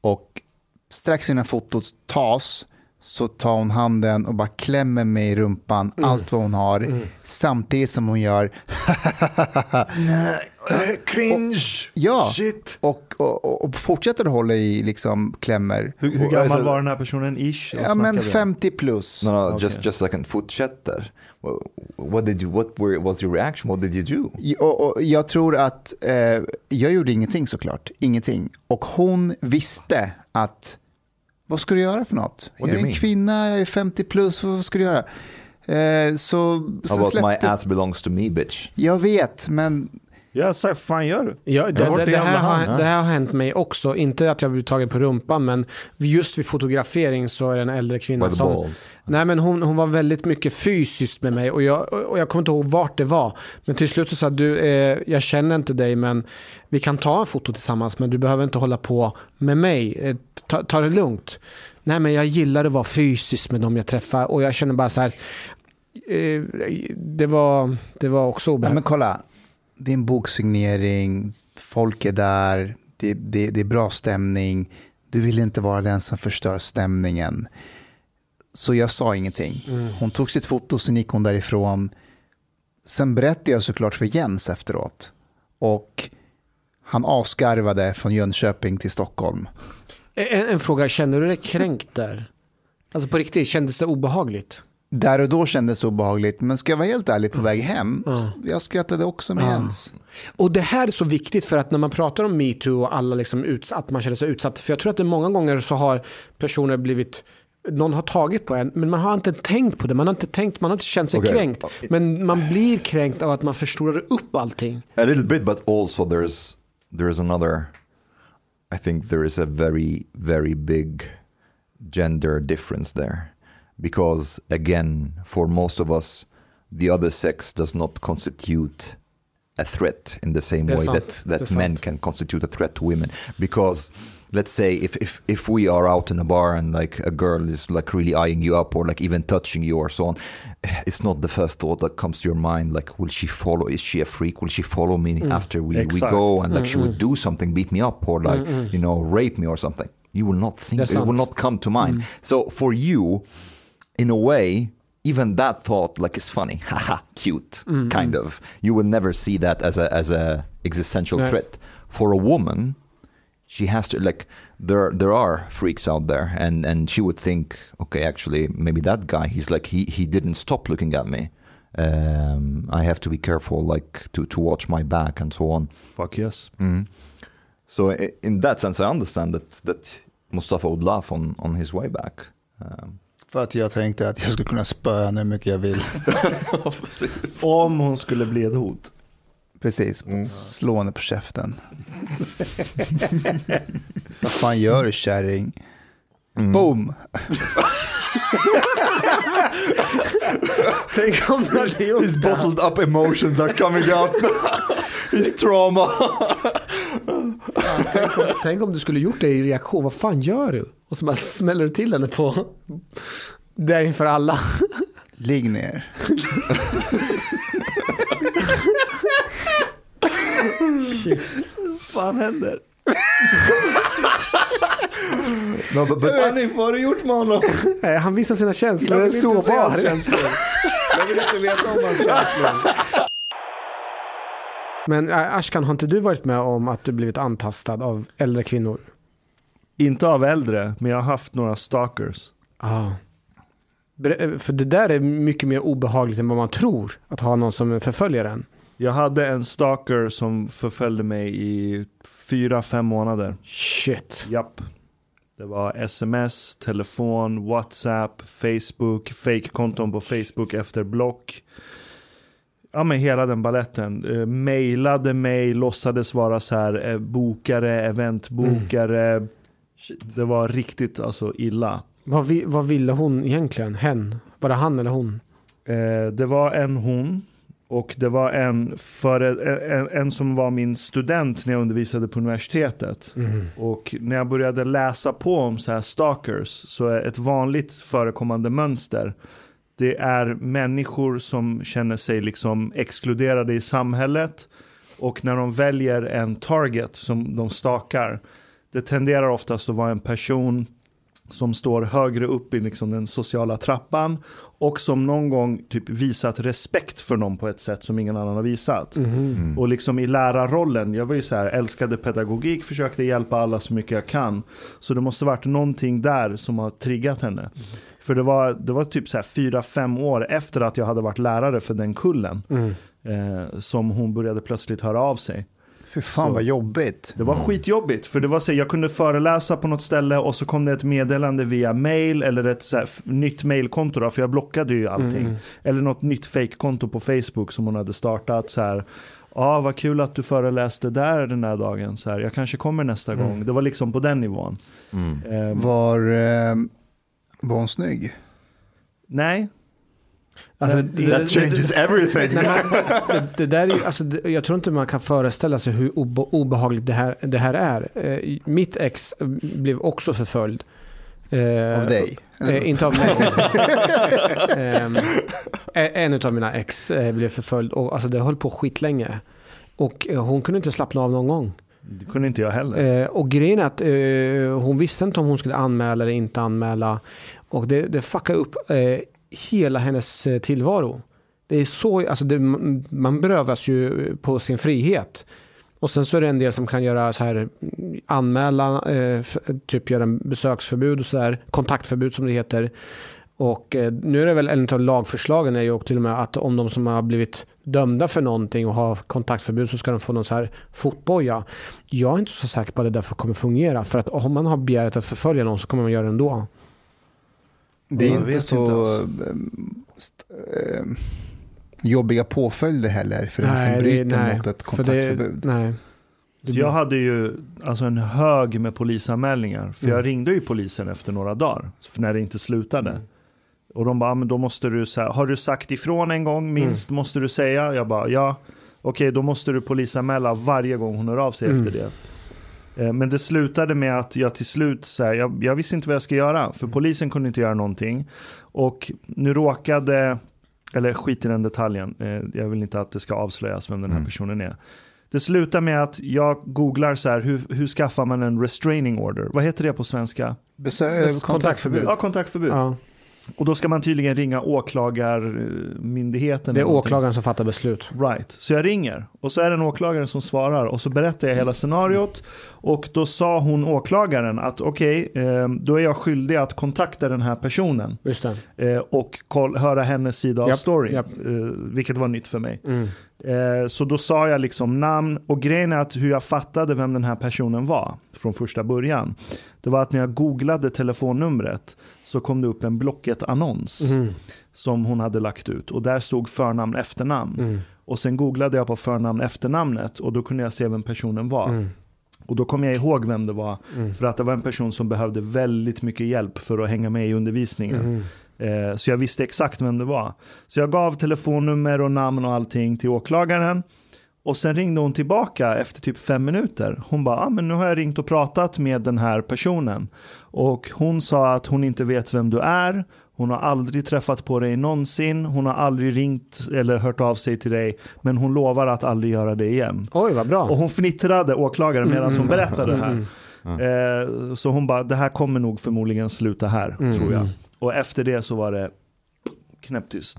och strax innan fotot tas så tar hon handen och bara klämmer mig i rumpan, allt vad hon har, samtidigt som hon gör (laughs)
Nej, cringe.
Ja.
Shit.
och, och, och fortsätter att hålla i liksom klämmer.
Hur, hur gammal
alltså-
var den här personen ish?
Ja, men
Snackade vi om?
50 plus.
No, no,
Okay.
just just a second. Fortsätter. What, did you? What were, was your reaction? What did you do?
Och, och jag tror att eh, jag gjorde ingenting såklart, ingenting. Och hon visste att, vad ska du göra för något?
What
jag är en kvinna, jag är 50 plus, vad ska du göra? Eh, så
How about my
släppte,
ass belongs to me, bitch?
jag vet, men
Ja, så här, fan gör du?
Ja, det, det, det, här har, det här har hänt mig också. Inte att jag blivit tagen på rumpan, men just vid fotografering så är det en äldre kvinna som...
balls.
Nej, men hon, hon var väldigt mycket fysiskt med mig och jag, och jag kommer inte ihåg vart det var. Men till slut så sa du, eh, jag känner inte dig men vi kan ta en foto tillsammans men du behöver inte hålla på med mig. Eh, ta, ta det lugnt. Nej, men jag gillar att vara fysisk med dem jag träffar och jag känner bara så här, eh, det, var, det var också
Ja,
obehagligt.
men kolla, det är en boksignering, folk är där, det, det, det är bra stämning. Du vill inte vara den som förstör stämningen. Så jag sa ingenting. Hon tog sitt foto, sen gick hon därifrån. Sen berättade jag såklart för Jens efteråt. Och han asgarvade från Jönköping till Stockholm.
En, en fråga, känner du dig kränkt där? Alltså på riktigt, kändes det obehagligt?
Där och då kändes det obehagligt, men ska jag vara helt ärlig på väg hem, jag skrattade också med Jens.
Och det här är så viktigt för att när man pratar om metoo och alla liksom uts- att man känner sig utsatt. För jag tror att det många gånger så har personer blivit någon har tagit på en, men man har inte tänkt på det. Man har inte tänkt, man har inte känt sig
Okej.
kränkt. Men man blir kränkt av att man förstorar upp allting.
A little bit, but also there's there's another. I think there is a very very big gender difference there, because again, for most of us, the other sex does not constitute a threat in the same
Det är
way
sant.
that that
sant.
men can constitute a threat to women. Because let's say if if if we are out in a bar and like a girl is like really eyeing you up or like even touching you or so on, (sighs) it's not the first thought that comes to your mind. Like, will she follow? Is she a freak? Will she follow me
Mm.
after we, we go and like she would do something, beat me up or like you know rape me or something? You will not
Det är
think. It
sant.
will not come to mind. So for you, in a way. Even that thought like is funny, (laughs) haha, cute, kind of. You will never see that as a as a existential threat. For a woman, she has to like there there are freaks out there and and she would think okay actually maybe that guy he's like he he didn't stop looking at me Um, I have to be careful, like to, to watch my back and so on.
Fuck yes.
Mm. So in that sense, I understand that that Mustafa would laugh on on his way back. Um,
För att jag tänkte att jag skulle kunna spöa henne hur mycket jag vill. (laughs)
Om hon skulle bli ett hot.
Precis,
Mm.
slå henne på käften. Vad fan gör du kärring?
mm.
Boom! (laughs)
Tänk om du hade gjort
His bottled up emotions are coming out. His trauma.
Tänk om, tänk om du skulle gjort det i reaktion. Vad fan gör du? Och så bara smäller du till henne på... Där inför alla.
Ligg ner.
Vad fan händer?
no, but, but
Hanif, vad har du gjort med honom?
Han visar sina känslor. är sårbar.
Jag vill inte veta om hans känslor.
Men Ashkan, har inte du varit med om att du blivit antastad av äldre kvinnor?
Inte av äldre, men jag har haft några stalkers.
Ja. Ber- För det där är mycket mer obehagligt än vad man tror. Att ha någon som förföljer en.
Jag hade en stalker som förföljde mig i fyra, fem månader.
Shit.
Japp. Det var sms, telefon, WhatsApp, Facebook, fake-konton på Facebook efter block. Ja men hela den balletten. Uh, mailade mig, låtsades vara så här eh, bokare, eventbokare. Det var riktigt alltså illa.
Vad, vi, vad ville hon egentligen? Hen? Var det han eller hon?
Eh, det var en hon och det var en, för, en, en som var min student när jag undervisade på universitetet. Och när jag började läsa på om så här stalkers så är ett vanligt förekommande mönster det är människor som känner sig liksom exkluderade i samhället. Och när de väljer en target som de stakar det tenderar oftast att vara en person som står högre upp i liksom den sociala trappan och som någon gång typ visat respekt för någon på ett sätt som ingen annan har visat. Och liksom i lärarrollen, jag var ju så här, älskade pedagogik, försökte hjälpa alla så mycket jag kan. Så det måste varit någonting där som har triggat henne. För det var, det var typ så här fyra, fem år efter att jag hade varit lärare för den kullen. Eh, som hon började plötsligt höra av sig.
Fy fan vad jobbigt.
Det var
Mm.
skitjobbigt för det var så jag kunde föreläsa på något ställe och så kom det ett meddelande via mail eller ett så här, nytt mailkonto då, för jag blockade ju allting.
Mm.
Eller något nytt fake-konto på Facebook som hon hade startat så här. Ja, vad kul att du föreläste där den här dagen. Så här, jag kanske kommer nästa
Mm.
gång. Det var liksom på den nivån. Eh,
Var, eh, var hon snygg?
nej,
Alltså, det,
that
det,
changes everything.
Nej, men, det, det där är, alltså, det, jag tror inte man kan föreställa sig hur obe, obehagligt det här, det här är. Eh, mitt ex eh, blev också förföljd. Eh,
Av dig?
Eh, inte av mig. (laughs) Ehm, en av mina ex eh, blev förföljd och alltså, det höll på skitlänge. Och eh, hon kunde inte slappna av någon gång.
det kunde inte jag heller.
Eh, och grejen är att eh, hon visste inte om hon skulle anmäla eller inte anmäla. Och det, det fuckade upp eh, hela hennes eh, tillvaro. Det är så, alltså det, man- berövas ju på sin frihet. Och sen så är det en del som kan göra så här anmälan, anmäla, eh, typ göra en besöksförbud och så här, kontaktförbud som det heter. Och eh, nu är det väl en av lagförslagen är ju och till och med att om de som har blivit dömda för någonting och har kontaktförbud så ska de få någon så här fotboja. Jag är inte så säker på att det därför kommer fungera. För att om man har begärt att förfölja någon så kommer man göra det ändå.
Det är inte
vet
så
inte, alltså.
st- ehm, jobbiga påföljder heller för den som
det-
bryter mot ett
för det-
kontaktförbud.
nej.
Så jag hade ju alltså en hög med polisanmälningar. För
Mm.
jag ringde ju polisen efter några dagar. För när det inte slutade.
Mm.
Och de bara, "Ah, men då måste du säga, har du sagt ifrån en gång minst måste du säga? Jag bara, ja. Okej, då måste du polisanmäla varje gång hon hör av sig
Mm.
efter det. Eh, Men det slutade med att jag till slut, så här, jag, jag visste inte vad jag skulle göra. För polisen kunde inte göra någonting. Och nu råkade, eller skit i den detaljen, eh, jag vill inte att det ska avslöjas vem den här
Mm.
personen är. Det slutar med att jag googlar så här, hur, hur skaffar man en restraining order? Vad heter det på svenska?
Besö-
Kontaktförbud.
kontaktförbud.
Ja, kontaktförbud.
Ja.
Och då ska man tydligen ringa åklagarmyndigheten.
Det är åklagaren som fattar beslut.
Right. Så jag ringer och så är det en åklagare som svarar och så berättar jag hela scenariot. Och då sa hon åklagaren att okej, eh, då är jag skyldig att kontakta den här personen. Eh, och höra hennes sida av
Japp,
storyn.
japp.
Eh, vilket var nytt för mig.
Mm.
Eh, så då sa jag liksom namn och grejen är att hur jag fattade vem den här personen var från första början. Det var att när jag googlade telefonnumret så kom det upp en Blocket-annons
Mm.
som hon hade lagt ut och där stod förnamn efternamn.
Mm.
Och sen googlade jag på förnamn efternamnet och då kunde jag se vem personen var.
Mm.
Och då kom jag ihåg vem det var.
Mm.
För att det var en person som behövde väldigt mycket hjälp för att hänga med i undervisningen.
Mm.
Eh, så jag visste exakt vem det var. Så jag gav telefonnummer och namn och allting till åklagaren. Och sen ringde hon tillbaka efter typ fem minuter. Hon bara, ah, men nu har jag ringt och pratat med den här personen. Och hon sa att hon inte vet vem du är. Hon har aldrig träffat på dig någonsin. Hon har aldrig ringt eller hört av sig till dig. Men hon lovar att aldrig göra det igen.
Oj, vad bra.
Och hon fnittrade åklagaren medan hon berättade det här.
Mm.
Eh, så hon bara, det här kommer nog förmodligen sluta här,
Mm.
tror jag. Och efter det så var det knäpptyst.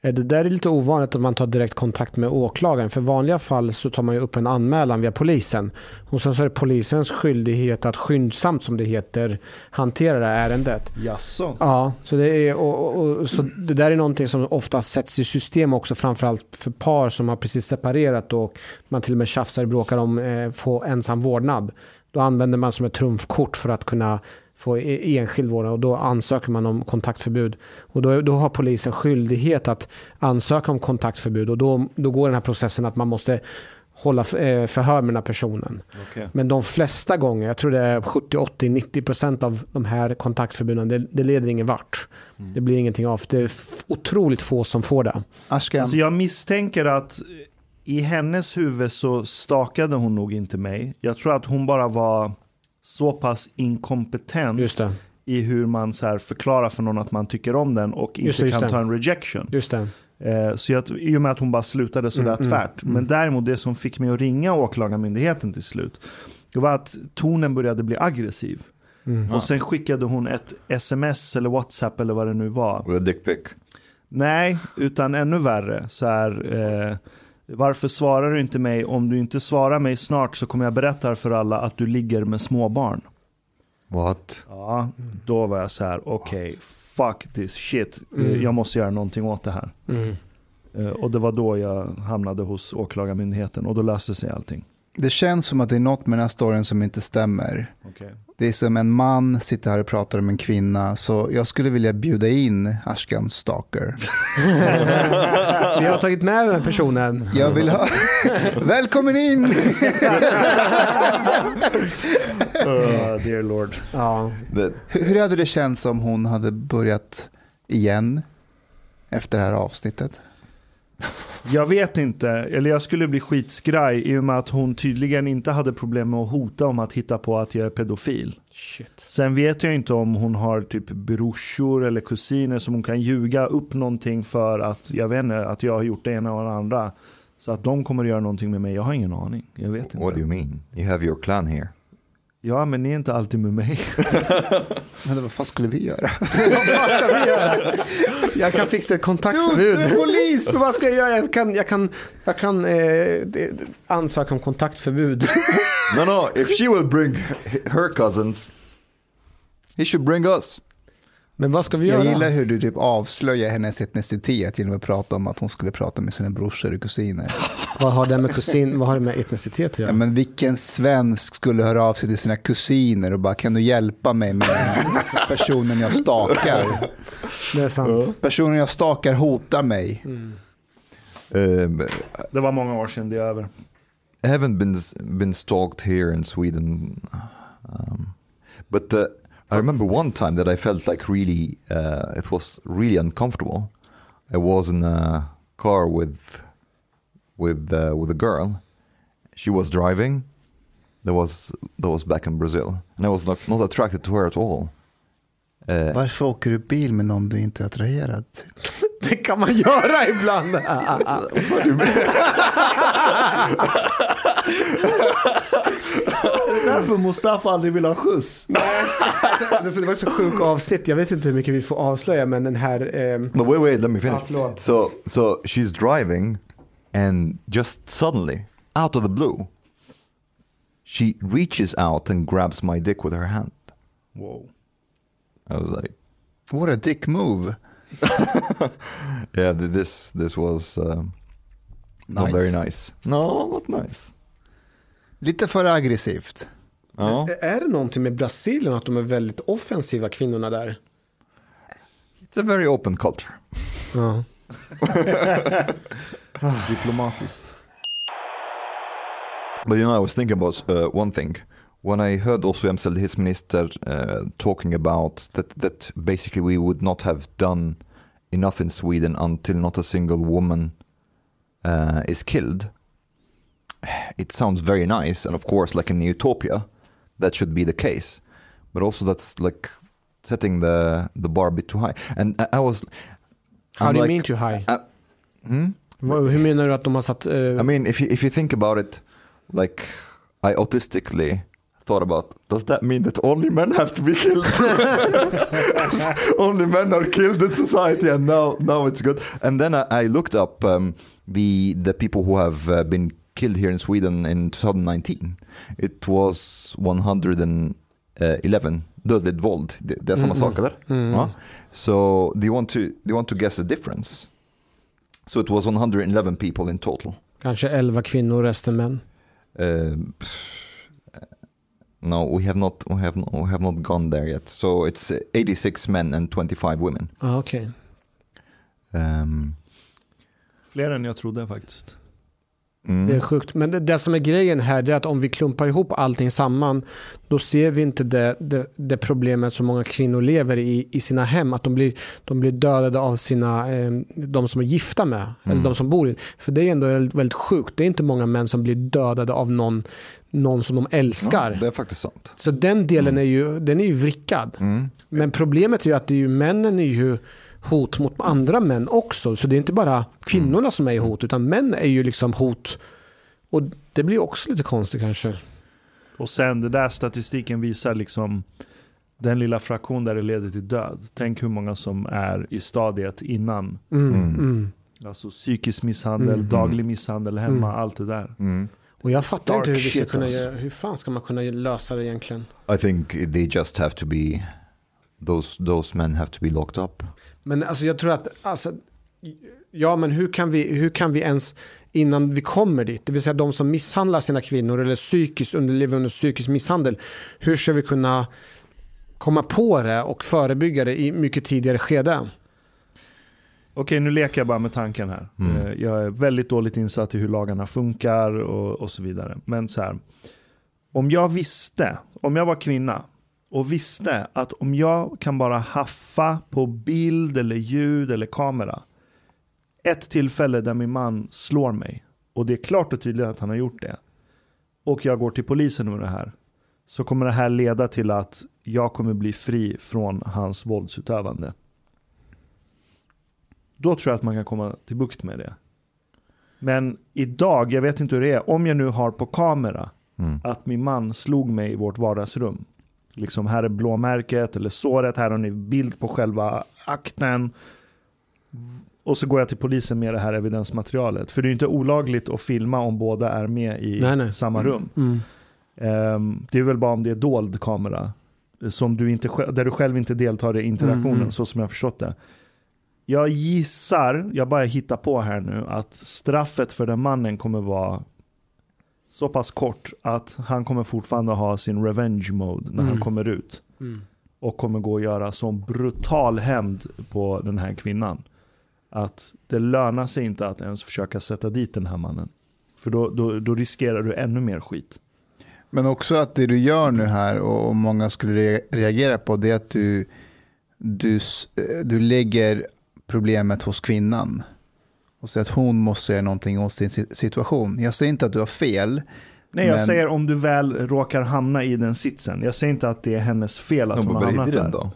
Eh, Det där är lite ovanligt att man tar direkt kontakt med åklagaren. För i vanliga fall så tar man ju upp en anmälan via polisen. Och sen så är det polisens skyldighet att skyndsamt, som det heter, hantera det här ärendet.
Jaså?
Ja, så det, är, och, och, och, så det där är någonting som ofta sätts i system också, framförallt för par som har precis separerat och man till och med tjafsar och bråkar om eh, få ensam vårdnad. Då använder man som ett trumfkort för att kunna få e- enskild vårdnad och då ansöker man om kontaktförbud. Och då, då har polisen skyldighet att ansöka om kontaktförbud och då, då går den här processen att man måste hålla eh, förhör med den här personen.
Okej.
Men de flesta gånger, jag tror det är 70, 80, 90 procent av de här kontaktförbuden, det, det leder ingen vart. Det blir ingenting av. Det är otroligt få som får det.
Ashkan,
Alltså jag misstänker att i hennes huvud så stakade hon nog inte mig. Jag tror att hon bara var så pass inkompetent
Just det.
i hur man så här förklarar för någon att man tycker om den och inte
Just det, just
kan
det.
ta en rejection.
Just det.
Eh, Så jag, i och med att hon bara slutade sådär
Mm, mm,
tvärt. Men däremot det som fick mig att ringa åklagarmyndigheten till slut. Det var att tonen började bli aggressiv.
Mm.
Och sen skickade hon ett sms eller WhatsApp eller vad det nu var.
With a dick pic.
Nej, utan ännu värre. Så här, eh, varför svarar du inte mig? Om du inte svarar mig snart så kommer jag berätta för alla att du ligger med småbarn.
What?
Ja, då var jag så här, okej, fuck this shit.
Mm.
Jag måste göra någonting åt det här.
Mm.
Eh, Och det var då jag hamnade hos åklagarmyndigheten och då löste sig allting.
Det känns som att det är något med den här storyn som inte stämmer.
Okay.
Det är som en man sitter här och pratar om en kvinna, så jag skulle vilja bjuda in Ashkan Stalker. (laughs)
Vi har tagit med den här personen.
Jag vill ha... (laughs) Välkommen in!
Uh, dear lord.
Ja.
Hur hade det känts om hon hade börjat igen efter det här avsnittet?
Jag vet inte, eller jag skulle bli skitskraj i och med att hon tydligen inte hade problem med att hota om att hitta på att jag är pedofil.
Shit.
Sen vet jag inte om hon har typ brorsor eller kusiner som hon kan ljuga upp någonting för att jag vet inte, att jag har gjort det ena och det andra. Så att de kommer att göra någonting med mig, jag har ingen aning. Jag vet
what do
inte.
you mean? You have your clan here.
Ja, men ni är inte alltid med mig. (laughs)
Men vad fan skulle vi göra? (laughs)
Vad fan ska vi göra? Jag kan fixa ett kontaktförbud.
Du, du är polis! (laughs)
Vad ska jag göra? Jag kan, jag kan, jag kan eh, ansöka om kontaktförbud.
No, no. If she will bring her cousins, he should bring us.
Men vad ska vi
Jag
göra?
gillar hur du typ avslöjar hennes etnicitet genom att prata om att hon skulle prata med sina brorsor och kusiner. (laughs)
Vad har det med kusin, vad har det med etnicitet att
Ja,
göra?
men vilken svensk skulle höra av sig till sina kusiner och bara kan du hjälpa mig med personen jag stakar? (laughs)
Det är sant.
Personen jag stakar hotar mig.
Um,
Det var många år sedan, det är över.
I haven't been been stalked here in Sweden, um, but uh, I remember one time that I felt like really uh, it was really uncomfortable. I was in a car with with uh, with a girl. She was driving. That was that was back in Brazil, and I was not not attracted to her at all. Uh,
Varför åker du bil med någon du inte är attraherad till? (laughs)
Det kan man göra ibland.
därför Mustafa aldrig vill ha skjuts. (laughs)
Alltså, det var så sjuk avsnitt, jag vet inte hur mycket vi får avslöja men den här... ehm,
But wait, wait, let me finish.
Förlåt.
so, so she's driving, and just suddenly, out of the blue, she reaches out and grabs my dick with her hand.
Wow.
I was like,
What a dick move. (laughs)
yeah, th- this this was um, not
Nice.
very nice. No, not nice.
Lite för aggressivt.
Ja.
Är det någonting med Brasilien att de är väldigt offensiva kvinnorna där?
It's a very open culture.
Ja. (laughs)
Diplomatiskt.
But you know, I was thinking about uh, one thing. When I heard also jämställdhetsminister uh, talking about that, that basically we would not have done enough in Sweden until not a single woman uh, is killed. (sighs) It sounds very nice, and of course, like in utopia, that should be the case. But also, that's like setting the the bar a bit too high. And I, I was.
How
I'm
do you mean too high?
Uh, hmm?
Vad- Hur menar du att de har satt... eh,
I mean, if you if you think about it, like I autistically thought about, does that mean that only men have to be killed? (laughs) only men are killed in society, and now now it's good. And then I, I looked up um, the the people who have uh, been killed here in Sweden in 2019. It was 111 dödligt våld. Det, det är samma
Mm,
sak eller?
mm.
Ja. So do you want to do you want to guess the difference? So it was 111 people in total.
Kanske 11 kvinnor, resten män.
Uh, no, we have not. We have. No, we have not gone there yet. So it's uh, 86 men and 25 women.
Ja, okej.
Um,
Fler än jag trodde faktiskt.
mm,
Det är sjukt. Men det, det som är grejen här det är att om vi klumpar ihop allting samman då ser vi inte det, det, det problemet som många kvinnor lever i i sina hem. Att de blir, de blir dödade av sina, eh, de som är gifta med. Eller de som bor i. För det är ändå väldigt, väldigt sjukt. Det är inte många män som blir dödade av någon, någon som de älskar.
ja, det är faktiskt sant.
Så den delen är ju, den är ju vrickad.
Mm.
Men problemet är ju att det är ju, männen är ju hot mot andra män också. Så det är inte bara kvinnorna som är i hot, utan män är ju liksom hot. Och det blir också lite konstigt kanske.
Och sen det där statistiken visar liksom den lilla fraktion där det leder till död. Tänk hur många som är i stadiet innan.
Mm,
Mm.
mm.
Alltså psykisk misshandel,
Mm.
daglig misshandel hemma,
Mm.
allt det där.
Och jag fattar inte hur vi ska kunna
alltså.
göra, hur fan ska man kunna lösa det egentligen?
I think they just have to be. Those those men have to be locked up.
Men alltså jag tror att, alltså, ja men hur kan, vi, hur kan vi ens, innan vi kommer dit, det vill säga de som misshandlar sina kvinnor eller psykiskt underlever under psykisk misshandel, hur ska vi kunna komma på det och förebygga det i mycket tidigare skede?
Okej, nu leker jag bara med tanken här.
Mm.
Eh, Jag är väldigt dåligt insatt i hur lagarna funkar och, och så vidare. Men så här, om jag visste, om jag var kvinna och visste att om jag kan bara haffa på bild eller ljud eller kamera ett tillfälle där min man slår mig och det är klart och tydligt att han har gjort det och jag går till polisen med det här så kommer det här leda till att jag kommer bli fri från hans våldsutövande. Då tror jag att man kan komma till bukt med det. Men idag, jag vet inte hur det är, om jag nu har på kamera
Mm.
att min man slog mig i vårt vardagsrum. Liksom här är blåmärket eller såret, här har ni bild på själva akten. Och så går jag till polisen med det här evidensmaterialet. För det är ju inte olagligt att filma om båda är med i
Nej, nej.
samma rum.
Mm.
Ehm, det är väl bara om det är dold kamera. Som du inte, där du själv inte deltar i interaktionen,
Mm, mm.
så som jag har förstått det. Jag gissar, jag bara hittar på här nu, att straffet för den mannen kommer vara så pass kort att han kommer fortfarande ha sin revenge mode när han
Mm.
kommer ut.
Mm.
Och kommer gå och göra sån brutal hämnd på den här kvinnan. Att det lönar sig inte att ens försöka sätta dit den här mannen. För då, då, då riskerar du ännu mer skit.
Men också att det du gör nu här och många skulle re- reagera på det är att du, du, du lägger problemet hos kvinnan. Och säger att hon måste göra någonting åt sin si- situation. Jag säger inte att du har fel.
Nej, jag
Men-
säger om du väl råkar hamna i den sitsen. Jag säger inte att det är hennes fel att
No,
hon har hamnat
didn't
där.
though.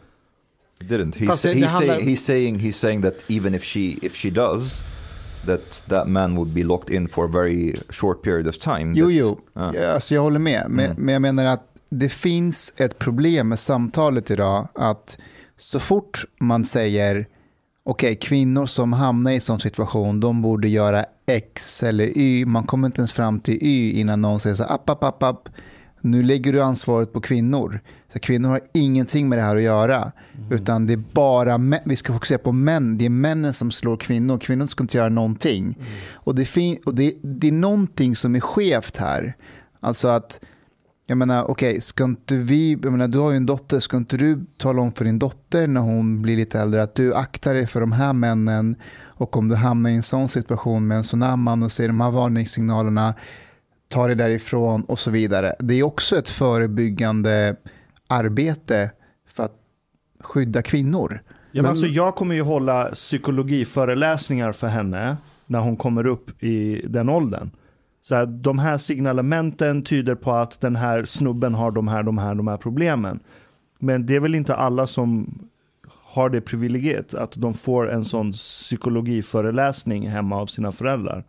He didn't. He's,
Fast
he's,
handlar-
say, he's saying he's saying that even if she if she does, that that man would be locked in for a very short period of time.
Jo,
that-
jo,
Ja.
Ja, alltså jag håller med. Men,
Mm.
men jag menar att det finns ett problem med samtalet idag. Att så fort man säger okej, kvinnor som hamnar i en sån situation, de borde göra X eller Y. Man kommer inte ens fram till Y innan någon säger så här, app, app, app, app. Nu lägger du ansvaret på kvinnor. Så kvinnor har ingenting med det här att göra. Utan det är bara män. Vi ska fokusera på män. Det är männen som slår kvinnor. Kvinnor ska inte göra någonting. Och, det, fin- och det, det är någonting som är skevt här. Alltså att, jag menar, okej, ska inte vi, jag menar, du har ju en dotter, ska inte du tala om för din dotter när hon blir lite äldre att du aktar dig för de här männen och om du hamnar i en sån situation med en sån här man och ser de här varningssignalerna, ta det därifrån och så vidare. Det är också ett förebyggande arbete för att skydda kvinnor.
Ja, men alltså, jag kommer ju hålla psykologiföreläsningar för henne när hon kommer upp i den åldern. Så här, de här signalementen tyder på att den här snubben har de här, de här, de här problemen. Men det är väl inte alla som har det privilegiet att de får en sån psykologiföreläsning hemma av sina föräldrar.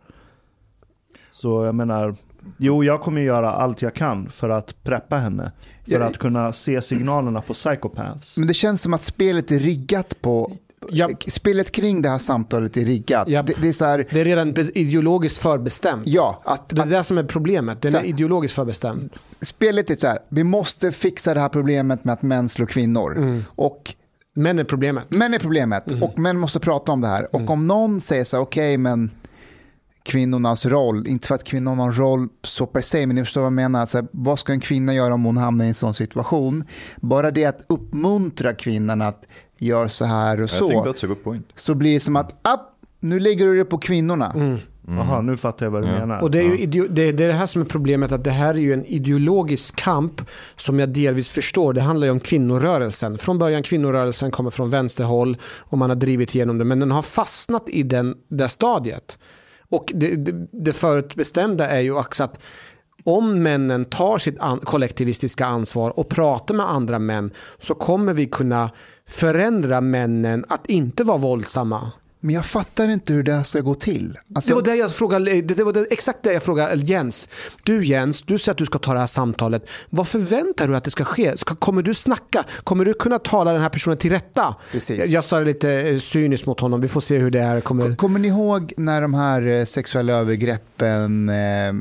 Så jag menar, jo jag kommer göra allt jag kan för att preppa henne. För
Ja,
att kunna se signalerna på psychopaths.
Men det känns som att spelet är riggat på...
Ja.
Spelet kring det här samtalet är riggat.
Ja.
Det, det är så här,
Det är redan ideologiskt förbestämt.
ja, att,
Det är det som är problemet. Den är ideologiskt förbestämd.
spelet är så här, vi måste fixa det här problemet med att män slår kvinnor. Och
Män är problemet.
män är problemet och män måste prata om det här. Och om någon säger så här, okej men kvinnornas roll, inte för att kvinnorna har en roll så per se, men ni förstår vad jag menar. Så här, vad ska en kvinna göra om hon hamnar i en sån situation? Bara det att uppmuntra kvinnan att göra så här och så,
that's a good point.
så blir det som att, app, nu lägger du det på kvinnorna.
Jaha, nu fattar jag vad du
Ja.
menar.
Och det är, ju det, det är det här som är problemet, att det här är ju en ideologisk kamp som jag delvis förstår. Det handlar ju om kvinnorörelsen. Från början kvinnorörelsen kommer från vänsterhåll och man har drivit igenom det, men den har fastnat i den, det stadiet. Och det, det, det förutbestämda är ju också att om männen tar sitt an- kollektivistiska ansvar och pratar med andra män så kommer vi kunna förändra männen att inte vara våldsamma.
Men jag fattar inte hur det här ska gå till. Alltså,
Det var, det, jag frågade, det var det, exakt det jag frågade Jens. Du Jens, du säger att du ska ta det här samtalet. Vad förväntar du att det ska ske? Ska, kommer du snacka? Kommer du kunna tala den här personen till rätta?
Precis.
Jag, jag sa det lite eh, cyniskt mot honom. Vi får se hur det är. Kommer...
Kommer ni ihåg när de här eh, sexuella övergreppen eh,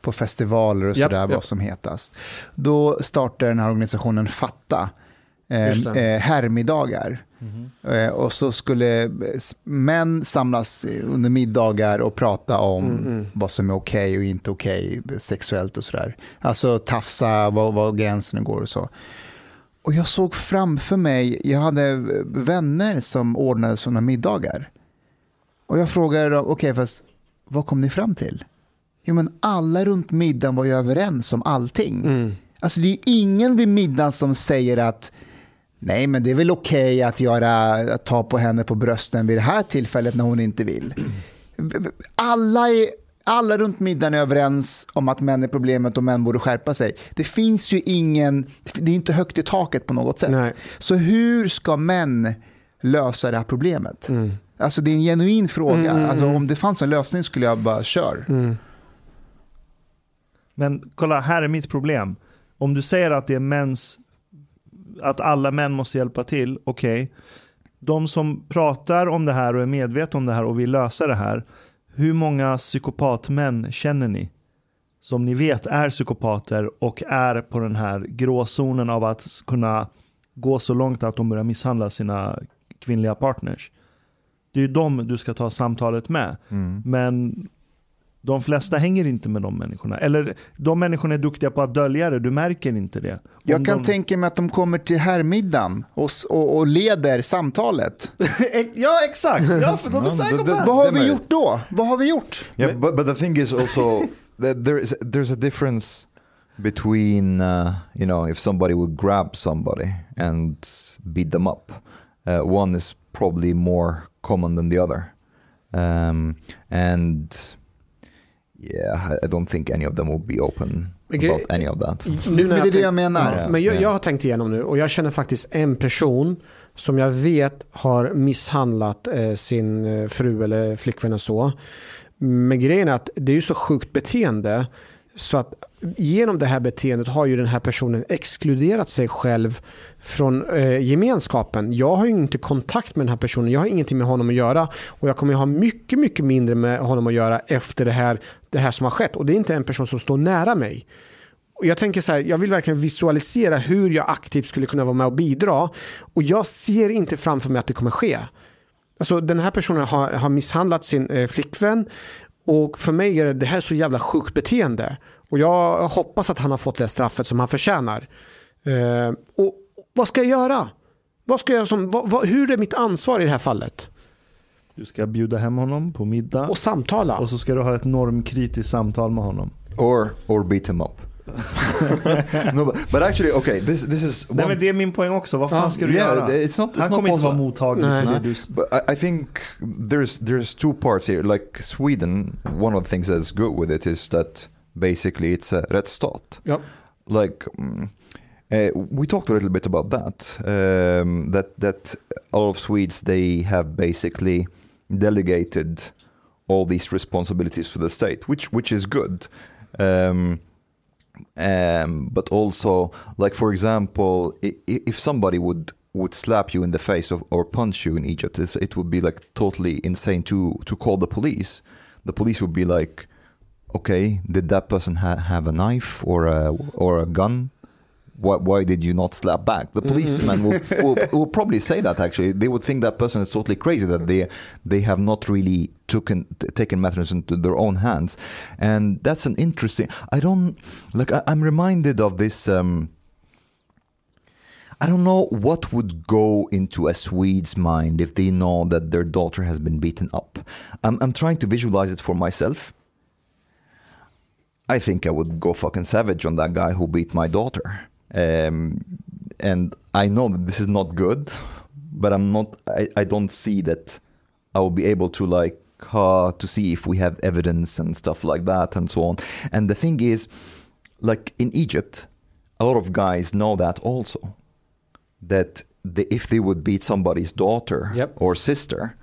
på festivaler och sådär var
japp.
som hetast? Då startade den här organisationen Fatta eh,
det.
eh, herrmiddagar. Eh, och så skulle eh, män samlas under middagar och prata om vad som är okej och inte okej sexuellt och sådär. Alltså tafsa, var, var gränsen går och så. Och jag såg framför mig, jag hade vänner som ordnade sådana middagar. Och jag frågade dem, okej fast vad kom ni fram till? Jo men alla runt middagen var ju överens om allting.
Mm.
Alltså det är ju ingen vid middagen som säger att nej men det är väl okej att, göra, att ta på henne på brösten vid det här tillfället när hon inte vill. Alla, är, alla runt middagen är överens om att män är problemet och män borde skärpa sig. Det finns ju ingen, det är inte högt i taket på något sätt.
Nej.
Så hur ska män lösa det här problemet? Alltså det är en genuin fråga. Alltså, om det fanns en lösning skulle jag bara kör.
Men kolla, här är mitt problem. Om du säger att det är mäns, att alla män måste hjälpa till, okej. De som pratar om det här och är medvetna om det här och vill lösa det här, hur många psykopatmän känner ni? Som ni vet är psykopater och är på den här gråzonen av att kunna gå så långt att de börjar misshandla sina kvinnliga partners. Det är ju dem du ska ta samtalet med. Men de flesta hänger inte med de människorna. Eller de människorna är duktiga på att dölja det, du märker inte det. Om
Jag kan
de...
tänka mig att de kommer till herrmiddagen och, och, och leder samtalet. (laughs)
ja, exakt! Ja, för de är
Ja, det-
psykopater.
det-
Vad har vi gjort då? Vad har vi gjort?
Yeah, but but the thing is also (laughs) that there is there's a difference between uh, you know if somebody would grab somebody and beat them up. Uh, one is probably more common than the other, um, and yeah, I, don't think any of them will be open about any of that.
Nu
Men
när
det är det jag menar.
Ja, men jag,
Ja.
jag har tänkt igenom nu och jag känner faktiskt en person som jag vet har misshandlat eh, sin eh, fru eller flickvän och så. Men grejen är att det är ju så sjukt beteende. Så att genom det här beteendet har ju den här personen exkluderat sig själv från eh, gemenskapen. Jag har ju inte kontakt med den här personen, jag har ingenting med honom att göra och jag kommer ha mycket, mycket mindre med honom att göra efter det här, det här som har skett. Och det är inte en person som står nära mig. Och jag tänker så här, jag vill verkligen visualisera hur jag aktivt skulle kunna vara med och bidra. Och jag ser inte framför mig att det kommer ske. Alltså den här personen har, har misshandlat sin eh, flickvän och för mig är det, det här så jävla sjukt beteende. Och jag hoppas att han har fått det straffet som han förtjänar. Eh, och vad ska jag göra? Vad ska jag göra som, vad, vad, hur är mitt ansvar i det här fallet?
Du ska bjuda hem honom på middag.
Och samtala.
Och så ska du ha ett normkritiskt samtal med honom.
Or, or beat him up. (laughs) no, but, but actually, okay, this, this is one...
Nej men det är min poäng också. Vad fan
Ja.
ska du
Yeah,
göra?
it's not- it's
Han
not
kommer inte vara mottaglig för det du...
But I, I think there's there's two parts here. Like Sweden, one of the things that's good with it is that basically it's a rättsstat.
Ja.
Like mm, uh, we talked a little bit about that. Um, that that all of Swedes they have basically delegated all these responsibilities to the state, which which is good. Um, um, but also, like for example, if somebody would would slap you in the face of, or punch you in Egypt, it would be like totally insane to to call the police. The police would be like, okay, did that person ha- have a knife or a or a gun? Why, why did you not slap back? The policeman will, (laughs) will, will probably say that actually. They would think that person is totally crazy that they they have not really taken taken matters into their own hands, and that's an interesting. I don't like. I, I'm reminded of this. Um, I don't know what would go into a Swede's mind if they know that their daughter has been beaten up. I'm, I'm trying to visualize it for myself. I think I would go fucking savage on that guy who beat my daughter. Um, and I know that this is not good, but I'm not. I, I don't see that I will be able to like uh, to see if we have evidence and stuff like that and so on. And the thing is, like in Egypt, a lot of guys know that also. That the, if they would beat somebody's daughter
Yep.
or sister,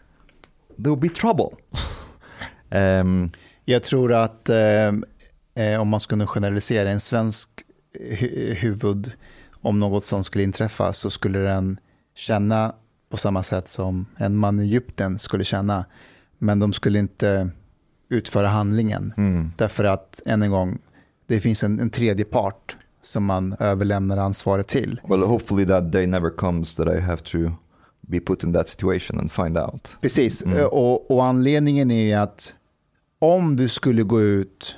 there would be trouble. (laughs) um,
Jag tror att eh, eh, om man skulle generalisera en svensk hu- huvud om något som skulle inträffa så skulle den känna på samma sätt som en man i Egypten skulle känna. Men de skulle inte utföra handlingen.
mm.
Därför att, än en gång, det finns en, en tredje part som man överlämnar ansvaret till.
Well, hopefully that day never comes that I have to be put in that situation and find out.
Precis,
Mm.
Och, och anledningen är att om du skulle gå ut,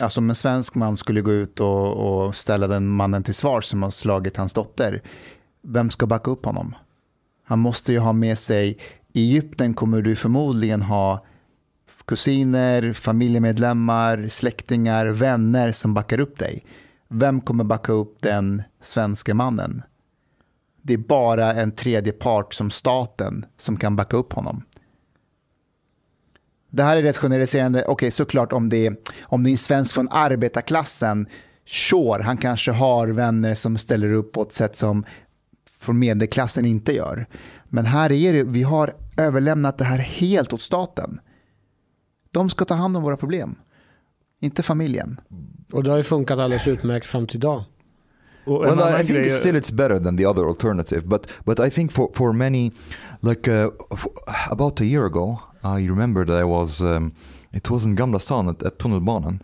alltså om en svensk man skulle gå ut och, och ställa den mannen till svar som har slagit hans dotter, vem ska backa upp honom? Han måste ju ha med sig, i Egypten kommer du förmodligen ha kusiner, familjemedlemmar, släktingar, vänner som backar upp dig. Vem kommer backa upp den svenska mannen? Det är bara en tredje part som staten som kan backa upp honom. Det här är rätt generaliserande. Okej, såklart om det, är, om det är en svensk från arbetarklassen, sure, han kanske har vänner som ställer upp på ett sätt som från medelklassen inte gör. Men här är det, vi har överlämnat det här helt åt staten. De ska ta hand om våra problem, inte familjen.
Och det har ju funkat alldeles utmärkt fram till idag.
Well, I, I think
grej-
still it's better than the other alternative, but but I think for for many, like uh, f- about a year ago, I remember that I was um, it was in Gamla stan at, at Tunnelbanan.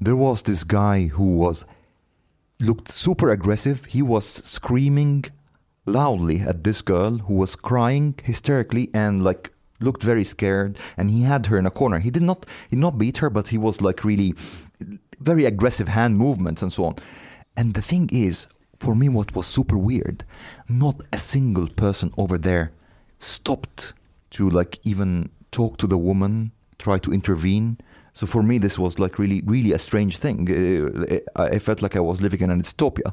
There was this guy who was looked super aggressive. He was screaming loudly at this girl who was crying hysterically and like looked very scared and he had her in a corner he did not he did not beat her but he was like really very aggressive hand movements and so on and the thing is for me what was super weird not a single person over there stopped to like even talk to the woman try to intervene so for me this was like really really a strange thing Uh, I- felt like i was living in a dystopia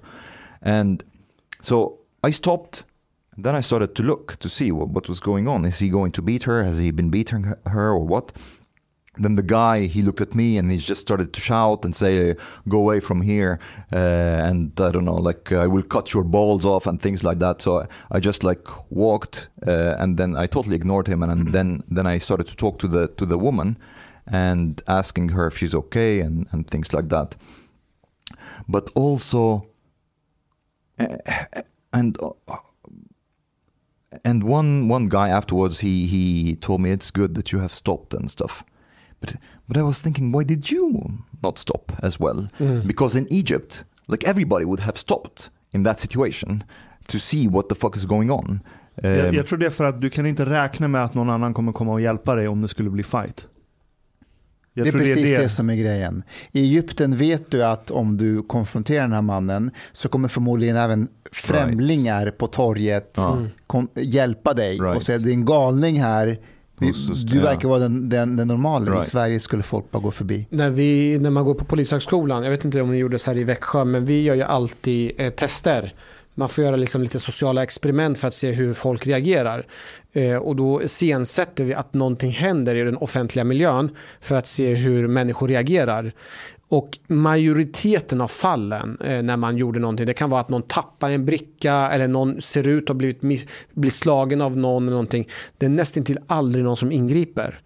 and so I stopped. Then I started to look to see what, what was going on. Is he going to beat her? Has he been beating her or what? Then the guy he looked at me and he just started to shout and say, "Go away from here!" Uh, and I don't know, like I will cut your balls off and things like that. So I, I just like walked uh, and then I totally ignored him and, then then I started to talk to the to the woman, and asking her if she's okay and, and things like that. But also, eh, and uh, and one one guy afterwards he he told me it's good that you have stopped and stuff. But but I was thinking, why did you not stop as well? Because in Egypt, like everybody would have stopped in that situation to see what the fuck is going on.
Jag,
Um,
jag tror det är för att du kan inte räkna med att någon annan kommer komma och hjälpa dig om det skulle bli fight. Jag
det är precis det, som är grejen. I Egypten vet du att om du konfronterar den här mannen så kommer förmodligen även främlingar på torget kom, hjälpa dig och
Right.
säga det är en galning här. Du verkar vara den, den, den normala. I
Right.
Sverige skulle folk bara gå förbi.
När, vi, när man går på Polishögskolan, jag vet inte om ni gjorde så här i Växjö, men vi gör ju alltid eh, tester. Man får göra liksom lite sociala experiment för att se hur folk reagerar. Eh, och då sensätter vi att någonting händer i den offentliga miljön för att se hur människor reagerar. Och majoriteten av fallen eh, när man gjorde någonting, det kan vara att någon tappar en bricka eller någon ser ut att blivit miss- bli slagen av någon eller någonting. Det är nästan till aldrig någon som ingriper.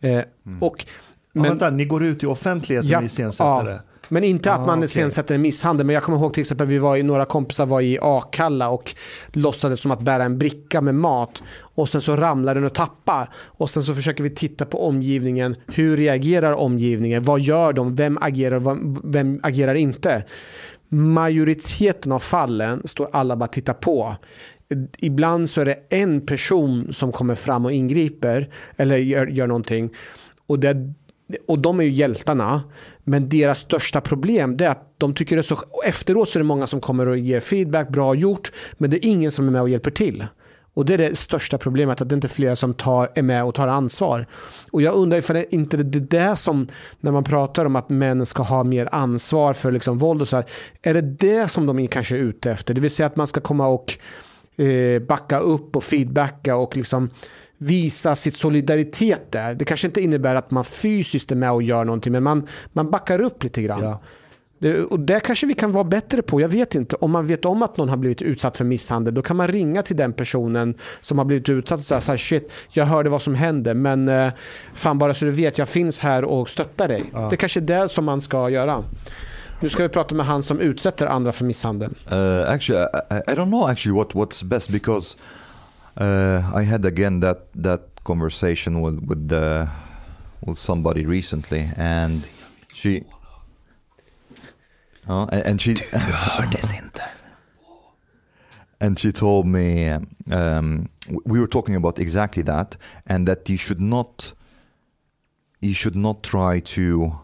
Eh, och,
Ja, vänta, ni går ut i offentligheten
Ja,
och iscensätter
ja.
det?
Men inte att
Ah,
man
okej.
iscensätter en misshandel. Men jag kommer ihåg till exempel vi var i, några kompisar var i Akalla och låtsades som att bära en bricka med mat. Och sen så ramlar den och tappar. Och sen så försöker vi titta på omgivningen. Hur reagerar omgivningen? Vad gör de? Vem agerar? Vem, vem agerar inte? Majoriteten av fallen står alla bara och tittar på. Ibland så är det en person som kommer fram och ingriper eller gör, gör någonting. Och, det, och de är ju hjältarna. Men deras största problem det är att de tycker det är så... och Efteråt så är det många som kommer och ger feedback, bra gjort. Men det är ingen som är med och hjälper till. Och det är det största problemet, att det inte är flera som tar, är med och tar ansvar. Och jag undrar ifall det inte är det där som, när man pratar om att män ska ha mer ansvar för liksom våld och så här, är det det som de kanske är ute efter? Det vill säga att man ska komma och eh, backa upp och feedbacka och liksom visa sitt solidaritet där. Det kanske inte innebär att man fysiskt är med och gör någonting, men man, man backar upp lite grann.
Ja.
Det, och det kanske vi kan vara bättre på. Jag vet inte. Om man vet om att någon har blivit utsatt för misshandel, då kan man ringa till den personen som har blivit utsatt och säga så här, shit, jag hörde vad som hände, men eh, fan bara så du vet, jag finns här och stöttar dig. Det kanske är det som man ska göra. Nu ska vi prata med han som utsätter andra för misshandel.
Uh, actually, I- I don't know actually what, what's best because uh, I had again that that conversation with with uh, with somebody recently, and she. Uh, and, she. (laughs) and she told me um, we were talking about exactly that, and that you should not. You should not try to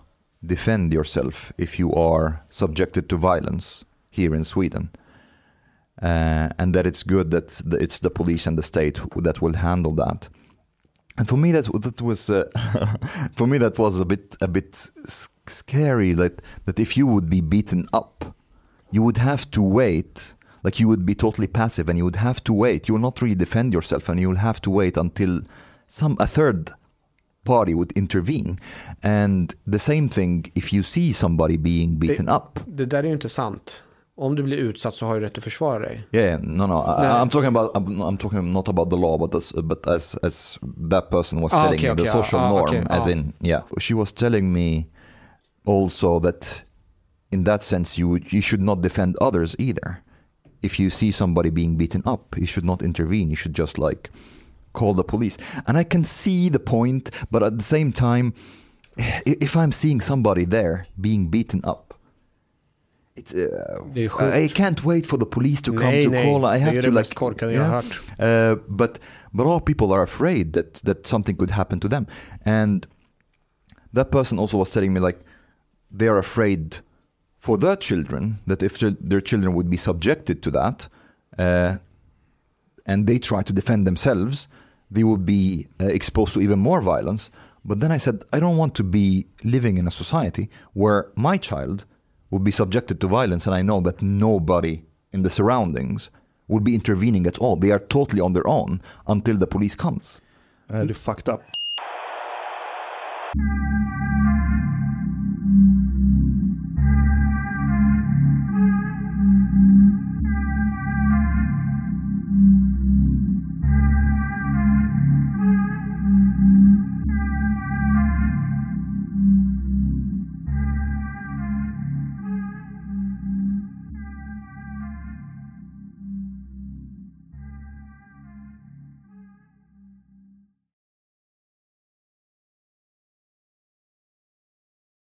defend yourself if you are subjected to violence here in Sweden. Uh, and that it's good that the, it's the police and the state that will handle that. And for me, that that was uh, (laughs) for me that was a bit a bit scary. That that if you would be beaten up, you would have to wait. Like you would be totally passive, and you would have to wait. You will not really defend yourself, and you will have to wait until some a third party would intervene. And the same thing if you see somebody being beaten up.
Det där är ju. Om du blir utsatt så har du rätt att försvara dig.
Yeah, no, no. I. I'm talking about. I'm, I'm talking not about the law, but as, but as as that person was
Ah,
telling
okay,
me, the
okay,
social
ah, ah,
norm,
okay,
as
ah.
in, yeah, she was telling me also that in that sense, you you should not defend others either. If you see somebody being beaten up, you should not intervene. You should just like call the police. And I can see the point, but at the same time, if I'm seeing somebody there being beaten up. It, uh,
Det.
I can't wait for the police to come
Nej,
to
nej.
call. I
det
have
är
to
det
like,
korkade jag har hört.
Uh, but but all people are afraid that that something could happen to them, and that person also was telling me like they are afraid for their children that if their children would be subjected to that, uh, and they try to defend themselves, they would be uh, exposed to even more violence. But then I said I don't want to be living in a society where my child would be subjected to violence, and I know that nobody in the surroundings would be intervening at all. They are totally on their own until the police comes.
Uh, du fucked up?